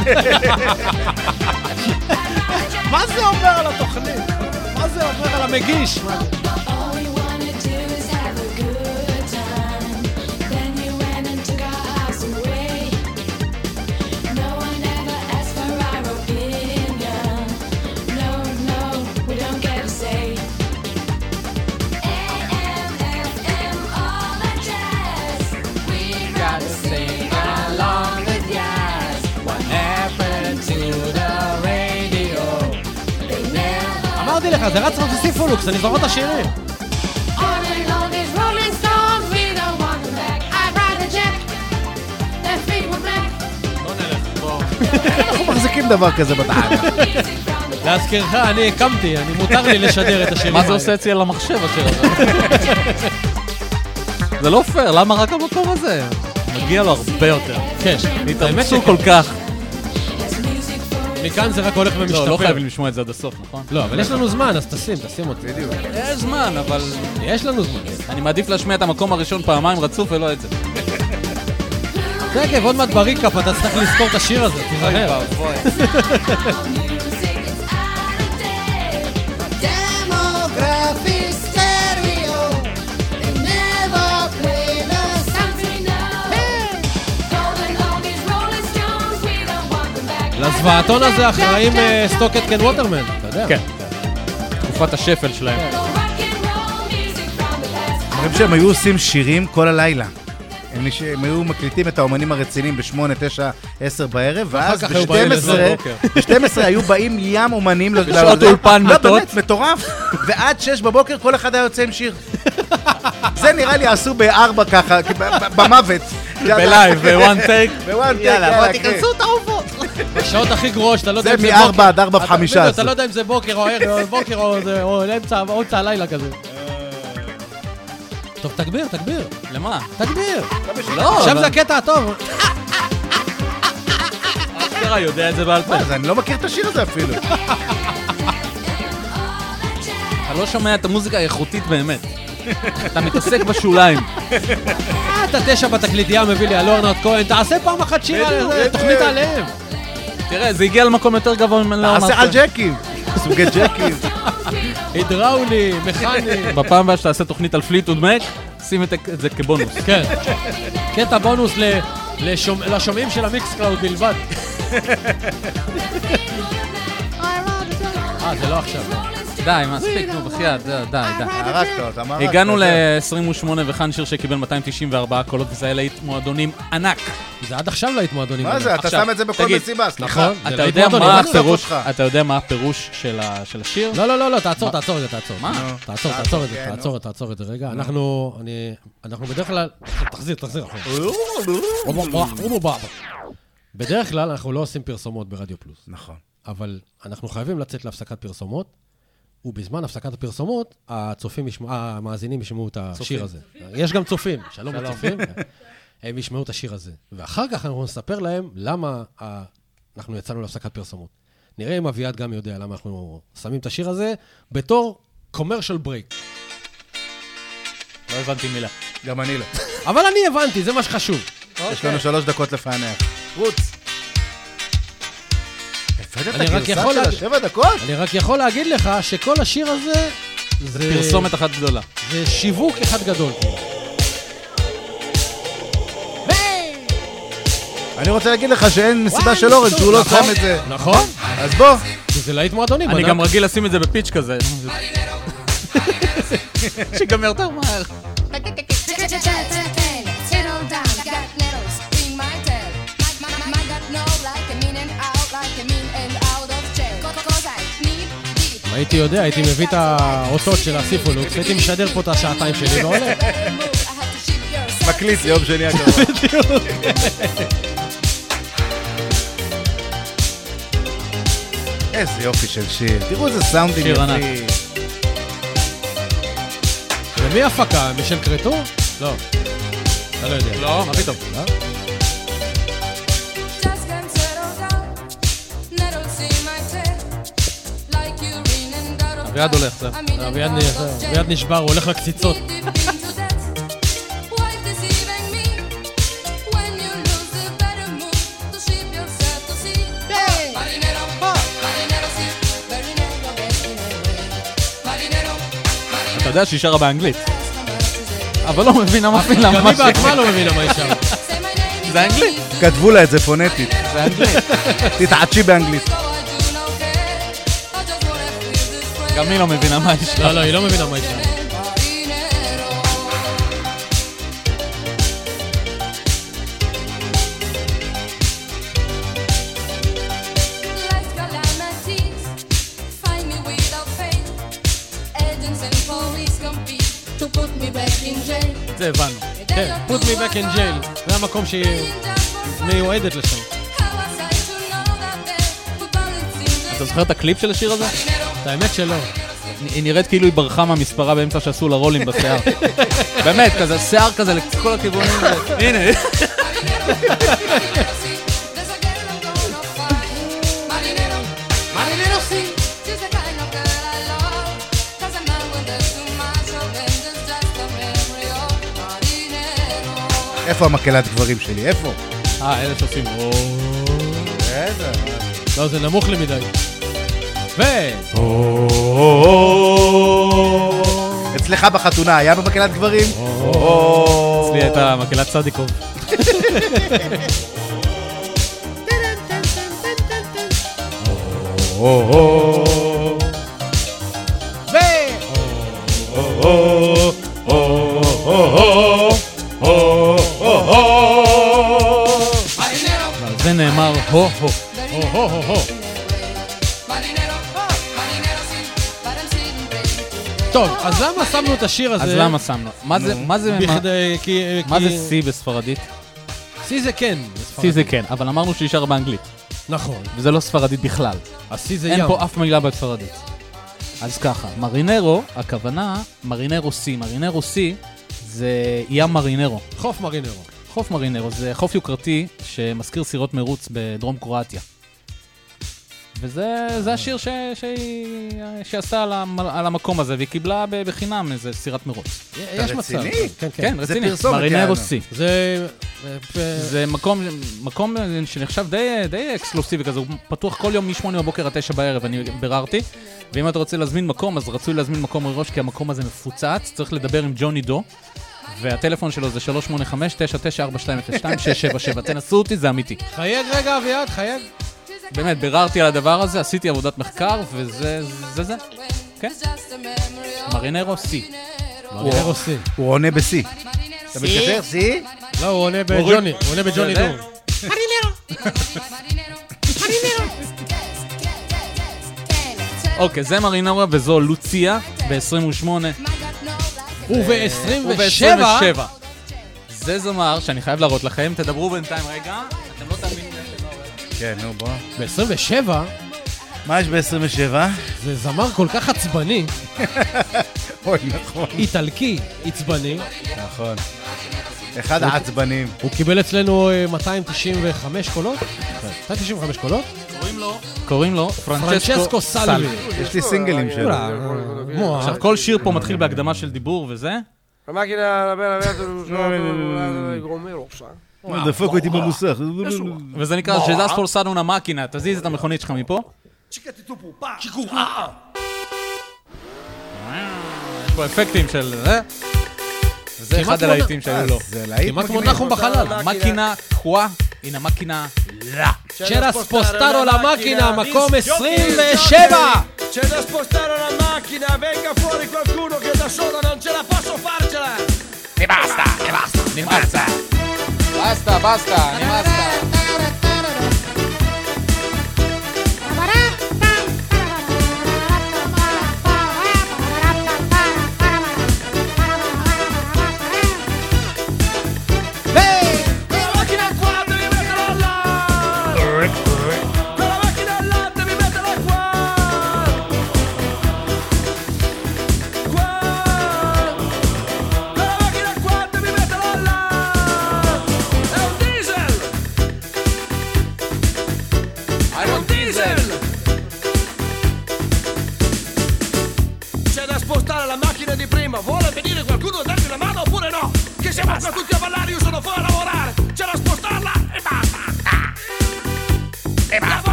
D: מה זה אומר על התוכנית? מה זה אומר על המגיש? מה זה? רץ רק בסימפונוקס, אני זוכר את השירים. (laughs)
E: אנחנו מחזיקים דבר כזה בתחנה.
D: להזכירך, אני הקמתי, אני מותר לי לשדר את השירים
F: מה זה. עושה אצלי על המחשב השיר הזה? זה לא פייר, למה רק המקום הזה? מגיע לו הרבה יותר.
D: כן,
F: התאמצו כל כך.
D: מכאן זה רק הולך ומשתפר.
F: לא, לא חייבים לשמוע את זה עד הסוף, נכון?
D: לא, אבל יש לנו זמן, אז תשים, תשים אותי. בדיוק.
F: יש זמן, אבל...
D: יש לנו זמן.
F: אני מעדיף להשמיע את המקום הראשון פעמיים רצוף ולא את זה.
D: תכף, עוד מעט בריקאפ אתה צריך לזכור את השיר הזה, תיזהר. לזוועתון הזה אחראים אה, סטוקט קן ווטרמן, אתה יודע.
F: כן. תקופת השפל שלהם.
E: אומרים שהם היו עושים שירים כל הלילה. הם, היו מקליטים את האומנים הרציניים ב-8, 9, 10 בערב, ואז
D: כך היו באים לזה
E: ב-12
F: בבוקר.
E: ב-12 היו באים ים אומנים. ל-
F: בשעות
E: ל-
F: אולפן
E: לא,
F: מתות.
E: באמת, מטורף. ועד 6 בבוקר כל אחד היה יוצא עם שיר. זה נראה לי עשו בארבע ככה, במוות. ב live, ב
F: one take. ב
E: one take,
M: יאללה, בוא. תיכנסו את העופות.
D: בשעות הכי גרועות, שאתה לא יודע
E: זה
D: אם זה בוקר.
E: עד ארבע
D: אתה-
E: וחמישה
D: בדיוק,
E: עשרה.
D: אתה לא יודע אם זה בוקר או ערב, או בוקר או זה- או אמצע או אמצע הלילה כזה. טוב, תגביר, תגביר.
F: למה?
D: תגביר.
F: לא,
D: עכשיו
F: אבל-
D: זה הקטע הטוב.
F: אשכרה יודע את זה בעל פה.
E: אז אני לא מכיר את השיר הזה אפילו.
F: אתה לא שומע את המוזיקה האיכותית באמת. אתה מתעסק בשוליים.
D: אה, אתה תשע בתקליטייה מביא לי על אורנרד כהן, תעשה פעם אחת שיר על זה, תוכנית עליהם.
F: תראה, זה הגיע למקום יותר גבוה ממנו.
E: תעשה על ג'קים. סוגי ג'קים.
D: הידראולי, מכני.
F: בפעם הבאה שתעשה תוכנית על פליטוד מק, שים את זה כבונוס.
D: כן. קטע בונוס לשומעים של המיקס קלאוד בלבד. (laughs) אה, זה לא עכשיו.
F: די, מספיק, נו, בחייאת, די, די.
E: הרגת אותם, הרגת
F: הגענו
E: אותם.
F: ל-28 וכאן שיר שקיבל 294 קולות וזה היה להיט מועדונים ענק.
D: זה עד עכשיו להיט מועדונים.
E: מה זה, אתה שם את זה בכל מסיבה, סליחה.
D: נכון.
F: אתה יודע מה הפירוש,
E: אותך.
F: אתה יודע מה הפירוש של השיר?
D: לא, לא, לא, לא, תעצור? תעצור את זה, תעצור.
F: מה?
D: תעצור,
E: תעצור,
D: תעצור את זה,
E: נו.
D: תעצור, תעצור את זה רגע. אנחנו, אני, אנחנו בדרך כלל, תחזיר, תחזיר אחורה. בדרך כלל אנחנו לא עושים פרסומות ברדיו פלוס,
E: נכון.
D: אבל אנחנו חייבים לצאת להפסקת פרסומות, ובזמן הפסקת הפרסומות, הצופים ישמעו, המאזינים ישמעו את השיר הזה. יש גם צופים, (laughs) שלום לצופים, הם ישמעו את השיר הזה. ואחר כך אנחנו נספר להם למה ה- אנחנו יצאנו להפסקת פרסומות. נראה אם אביעד גם יודע למה אנחנו שמים את השיר הזה בתור commercial break.
F: לא הבנתי מילה.
E: גם אני לא.
D: אבל אני הבנתי, זה מה שחשוב.
E: יש לנו שלוש דקות לפענח. רוץ. הבאת את
D: אני רק
E: הגרסה
D: יכול
E: של
D: להגיד-
E: השבע דקות?
D: אני רק יכול להגיד לך שכל השיר הזה זה...
F: פרסומת אחת גדולה.
D: זה שיווק אחד גדול.
E: אני רוצה להגיד לך שאין מסיבה של אורן שהוא לא
D: נכון,
E: שם את זה.
D: נכון.
E: אז בוא.
D: כי זה להיט מועדונים.
F: אני. גם רגיל לשים את זה בפיץ' כזה. שיגמר יותר מהר.
D: הייתי יודע, הייתי מביא את האותות של הסיפולוקס, הייתי משדר פה את השעתיים שלי ועולה.
E: מקליט ליום שני הקרוב. (laughs) איזה יופי של שיר. תראו איזה סאונדים. יפים.
D: ומי הפקה? מישל קרטור? לא. אתה לא יודע.
F: לא, מה פתאום?
M: Marinero, sí. Marinero, ves in a way. Marinero,
F: אתה יודע שהיא שרה באנגלית. אבל לא מבינה מה פילה
D: גם היא בעצמה לא מבינה מה היא שרה.
F: זה אנגלית.
E: כתבו לה את זה פונטית.
F: זה אנגלית.
E: תתעדשי באנגלית.
F: גם היא לא מבינה מה היא שרה.
D: לא, לא, היא לא מבינה מה היא שרה.
M: Life's calamities find me without faith. Agents and police compete to put me back in jail.
F: זה הבנו.
D: כן, put me back in jail. זה המקום שהיא מיועדת לשם.
F: אתה זוכר את הקליפ של השיר הזה?
D: האמת שלא.
F: היא נראית כאילו היא ברחה מהמספרה באמצע שעשו לה רולים בשיער. באמת, כזה שיער כזה לכל הכיוונים. הנה.
E: איפה המקהלת גברים שלי? איפה?
F: אה, אלה שעושים...
D: לא, זה נמוך לי מדי. ו...
E: אצלך בחתונה היה במקהלת גברים?
F: אצלי הייתה מקהלת צדיקוב. זה נאמר הו-הו.
D: הו-הו-הו. טוב, אז למה שמנו את השיר הזה?
F: אז למה שמנו? מה זה, מה זה, מה-
D: בכדי... כי...
F: מה זה C בספרדית?
D: C זה כן.
F: C זה כן, אבל אמרנו שרה באנגלית.
D: נכון.
F: וזה לא ספרדית בכלל.
D: אז C זה
F: אין
D: ים.
F: פה אף מילה בספרדית. אז ככה, מרינרו, הכוונה, מרינרו C. מרינרו C זה ים מרינרו.
D: חוף מרינרו.
F: חוף מרינרו זה חוף יוקרתי שמזכיר סירות מרוץ בדרום קרואטיה. וזה זה השיר ש- שהיא שעשתה על המ- על המקום הזה, והיא קיבלה בחינם איזה סירת מרוץ.
D: יש מצב.
E: רציני?
D: כן, כן.
F: כן,
E: זה
F: רציני.
E: פרסומת,
F: מרינרו
E: יענו.
F: סי.
D: זה...
F: זה מקום, מקום שנחשב די, די אקסקלוסיבי כזה, הוא פתוח כל יום מ-8 בבוקר עד 9 בערב, אני ביררתי. ואם אתה רוצה להזמין מקום, אז רצוי להזמין מקום מראש, כי המקום הזה מפוצץ, צריך לדבר עם ג'וני דו. והטלפון שלו זה 385-9942-677. תנסו אותי, זה אמיתי.
D: חייג רגע, אביעד, חייג.
F: באמת, ביררתי על הדבר הזה, עשיתי עבודת מחקר, וזה זה זה. כן. מרינרו סי.
D: מרינרו סי.
E: הוא עונה בשיא. אתה מתקשר? שיא?
D: לא, הוא עונה בג'וני, הוא עונה בג'וני דור.
F: אוקיי, זה מרינרו וזו לוציה ב-28.
D: וב-27,
F: וב-27. זה זמר שאני חייב להראות לכם, תדברו בינתיים רגע, אתם לא תאמינו.
E: כן, נו, בוא.
D: ב-27,
E: מה יש ב-27?
D: זה זמר כל כך עצבני,
E: אוי, נכון.
D: איטלקי, עצבני.
E: נכון. אחד העצבנים.
D: הוא קיבל אצלנו אה, 295 קולות? 295 קולות?
F: קוראים לו? קוראים לו
D: פרנצ'סקו סלבי.
E: יש לי סינגלים שלו.
F: עכשיו, כל שיר פה מתחיל בהקדמה של דיבור וזה.
G: La sa.
E: דפוק אותי במוסך.
F: וזה נקרא ז'זס פולסנו נמקינה, תזיז את המכונית שלך מפה. יש פה אפקטים של זה. זה אחד הלהיטים שהיו לו.
E: זה להיט
D: כמעט כמו. נחום בחלל.
F: מקינה קווה, הנה מקינה
D: צ'רה ספוסטרו למקינה, מקום 27!
G: C'è da spostare la macchina, venga fuori qualcuno che da solo non ce la posso farcela!
F: נמאסת.
G: Basta, basta, ne basta.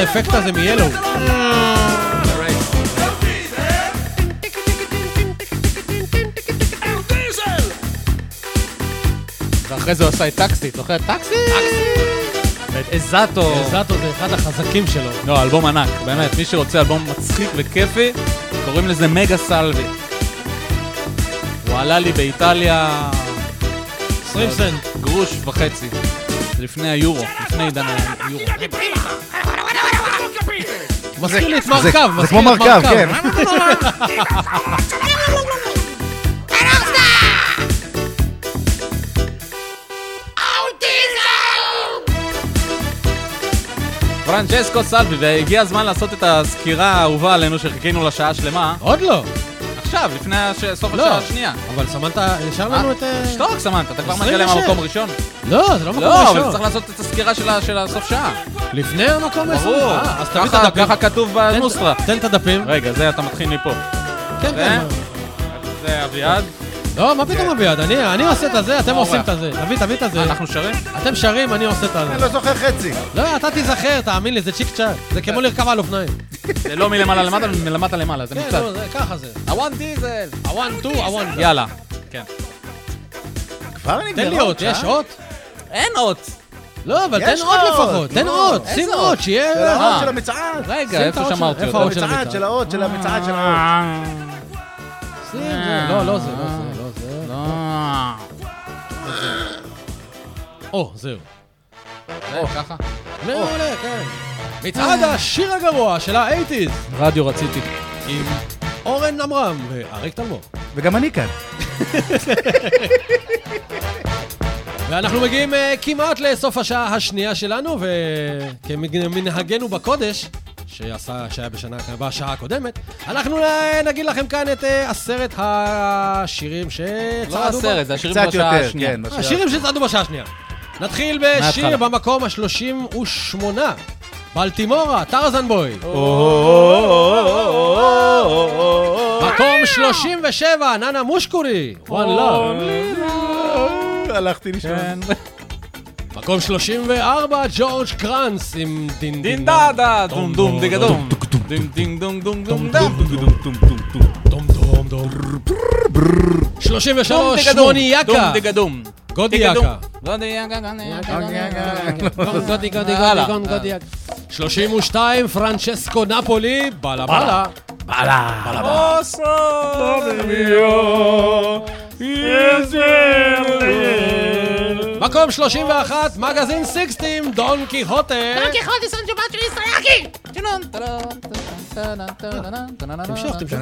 D: האפקט הזה מיאלו.
G: Diesel!
F: ואחרי זה הוא עשה את טקסי, זוכר? טקסי! ואת אזאטו.
D: זאטו זה אחד החזקים שלו.
F: לא, אלבום ענק, באמת, מי שרוצה אלבום מצחיק וכיפי, קוראים לזה מגה סלבי. הוא עלה לי באיטליה
D: 20 סנט.
F: גרוש וחצי. לפני היורו, לפני עידן היורו.
D: מזכיר לי את מרכב,
E: זה
D: מזכיר
E: כמו
D: לי את
E: מרכב, כן.
F: פרנצ'סקו סלבי, והגיע הזמן לעשות את הסקירה האהובה עלינו שחיכינו לה שעה שלמה.
D: עוד לא.
F: עכשיו, לפני הש- סוף
D: לא.
F: השעה השנייה.
D: אבל סמנתה, נשאר לנו את... אה,
F: שתוק, סמנט, אתה כבר מגיע
D: 26.
F: להם המקום הראשון.
D: לא, זה לא מקום
F: לא, אבל
D: ראשון.
F: צריך לעשות את הסקירה של ה- של הסוף שעה.
D: לפני המקום העשרים.
F: ברור.
D: אה, אז תביא את הדפים.
F: ככה כתוב בנוסטרה.
D: תן את הדפים.
F: רגע, זה אתה מתחיל מפה.
D: כן,
F: זה?
D: כן.
F: זה אביעד.
D: לא, מה פתאום אביעד? אני אני עושה את הזה, אתם עושים? את הזה. תביא, תביא את הזה.
F: אנחנו שרים?
D: אתם שרים, אני עושה את
E: אני
D: הזה.
E: לא זוכר חצי.
D: לא, אתה תיזכר, תאמין לי, זה צ'יק צ'אק. זה כמו לרכב על אופניים.
F: זה לא מלמעלה למטה, (laughs) מלמטה למעלה, זה
D: כן,
F: מצד.
D: לא, זה- ככה זה.
F: הוואן דיזל!
D: הוואן, טו, הוואן.
F: יאללה. כן.
E: כבר נגמרה
D: תן לי אות? יש אות?
F: אין אות!
D: לא, אבל תן אות. לפחות, תן
E: איזה
D: שים?
E: אות,
D: שיהיה...
E: של האות
F: אה.
E: של המצעד.
F: רגע, איפה שמרתי
D: איפה? האות של
E: המצעד? של האות, של המצעד של האות.
D: שים זה. לא, לא זה, לא זה, לא זה.
F: לא.
D: או, זהו.
F: זה, ככה.
D: מעולה, כן. מצעד השיר הגרוע של האייטיז,
F: רדיו רציתי.
D: עם אורן עמרם ואריק תלמור.
E: וגם אני כאן. (laughs)
D: ואנחנו מגיעים אה, כמעט לסוף השעה השנייה שלנו, וכמנהגנו בקודש, שעשה, שהיה בשנה, בשעה הקודמת, אנחנו אה, נגיד לכם כאן את אה, עשרת השירים שצעדו...
F: לא עשרת, זה השירים בשעה
E: יותר,
F: השנייה.
E: כן. בשעה-
D: השירים שצעדו בשעה השנייה. נתחיל בשיר. במקום ה-38, בלטימורה, טרזן בוי. מקום 37, ננה מושקורי, One Love.
E: הלכתי לישון.
F: כן.
D: מקום 34, ג'ורג' קרנס עם דין
F: דין דה דה, דום דום דיגה דום. דין דין דום דום דום דום.
D: דום דום דום. 33,
F: דום דום. דום
D: יקה.
F: דיגה דום.
D: גודי. יקה.
F: גודי יקה, גודי יקה, גודי יקה.
D: גודי גודי
F: הלאה.
D: גודי גודי יקה. 32, פרנצ'סקו נפולי, בלה בלה. בלה. מקום 31, מגזין 60, דון קיחוטה. תמשוך, תמשוך.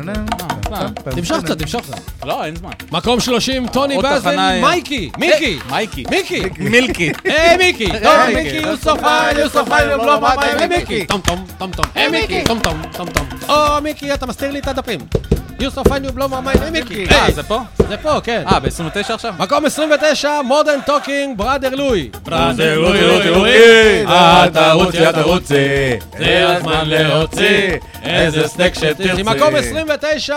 D: תמשוך קצת, תמשוך קצת.
F: לא, אין זמן.
D: מקום 30, טוני באזל,
F: תחנה-
D: מייקי. מיקי.
F: מייקי.
D: מיקי.
F: מילקי. (laughs)
D: היי מיקי. טוב,
F: היי,
D: מיקי. יוסופאי, יוסופאי,
F: לא, מיקי.
D: מיקי. טום טום, טום טום. היי מיקי. טום טום, טום טום. או מיקי, אתה מסתיר לי את הדפים. יוסופאי, לא מה, היי מיקי.
F: אה, זה פה?
D: זה פה, כן.
F: אה, ב-29 עכשיו?
D: מקום 29, מודרן טוקינג, בראדר לואי.
F: בראדר לואי, לואי, לואי.
D: אל
F: תרוצי, אל תרוצי.
D: זה הזמן להוציא
F: איזה סטייק שתרצי.
D: מקום 29,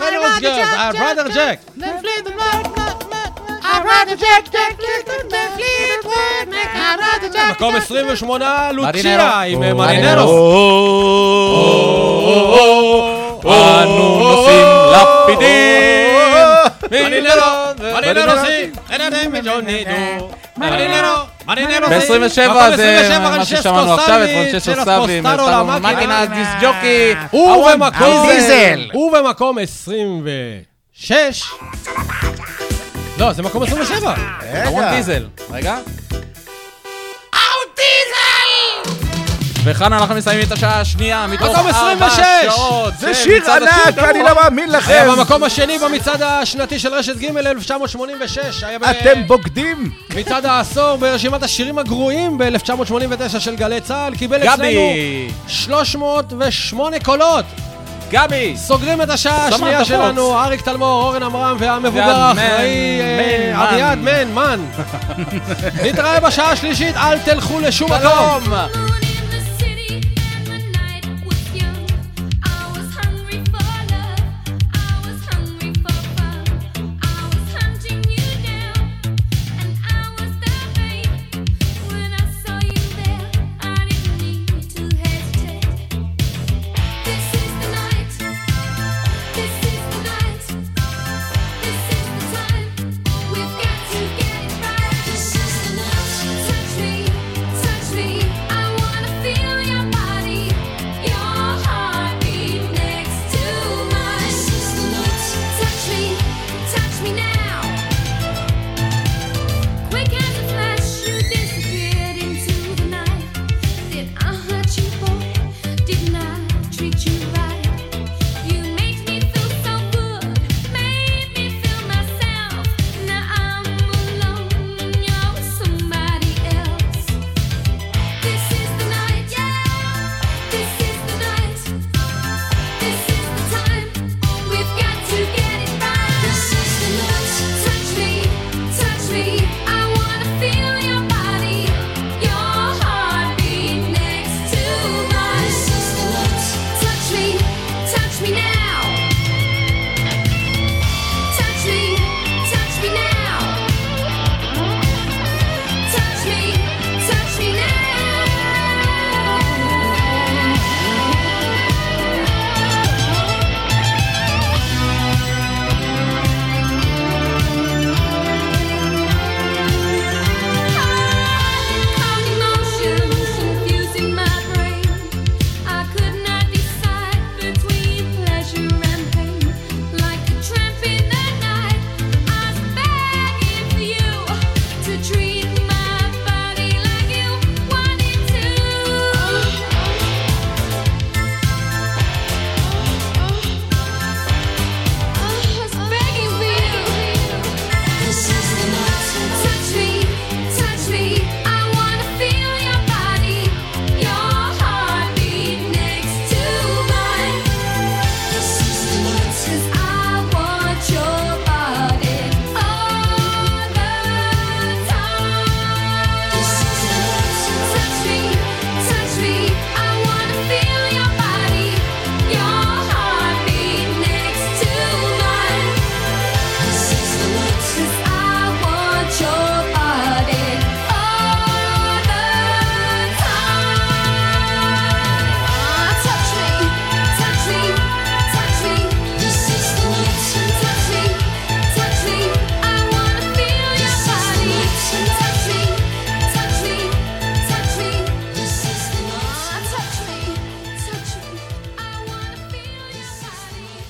D: רנרוס גרס, בראדר ג'ק. מקום 28, לוצ'יה עם אה, מרינרוס.
F: אנו נוסעים לפידים.
D: מרינרו, מג'וני דו. מרינרו, מרינרוסי.
F: ב-27
D: מקום
F: זה
D: 27,
F: מה ששמענו עכשיו, את מאותנו
D: למאקי.
F: מאקינה דיס ג'וקי.
E: דיזל.
D: ובמקום 26... לא, זה מקום 27.
F: אהרון דיזל. רגע. וכאן אנחנו מסיימים את השעה השנייה מתוך ארבע
D: 26.
F: שעות.
E: זה שיר
F: מצעד
E: ענק,
F: גרוע.
E: לא מאמין לכם.
D: היה במקום השני במצעד השנתי של רשת ג' 1986. היה ב-
E: אתם בוגדים.
D: מצעד העשור ברשימת השירים הגרועים ב-1989 של גלי צה"ל. קיבל אצלנו
F: גבי.
D: 308 קולות.
F: גבי.
D: סוגרים את השעה השנייה. שלנו, אריק תלמור, אורן עמרם והמבוגר האחראי,
F: מן,
D: אה,
F: מן,
D: אביעד
F: מן. (laughs)
D: נתראה בשעה השלישית, אל תלכו לשום מקום.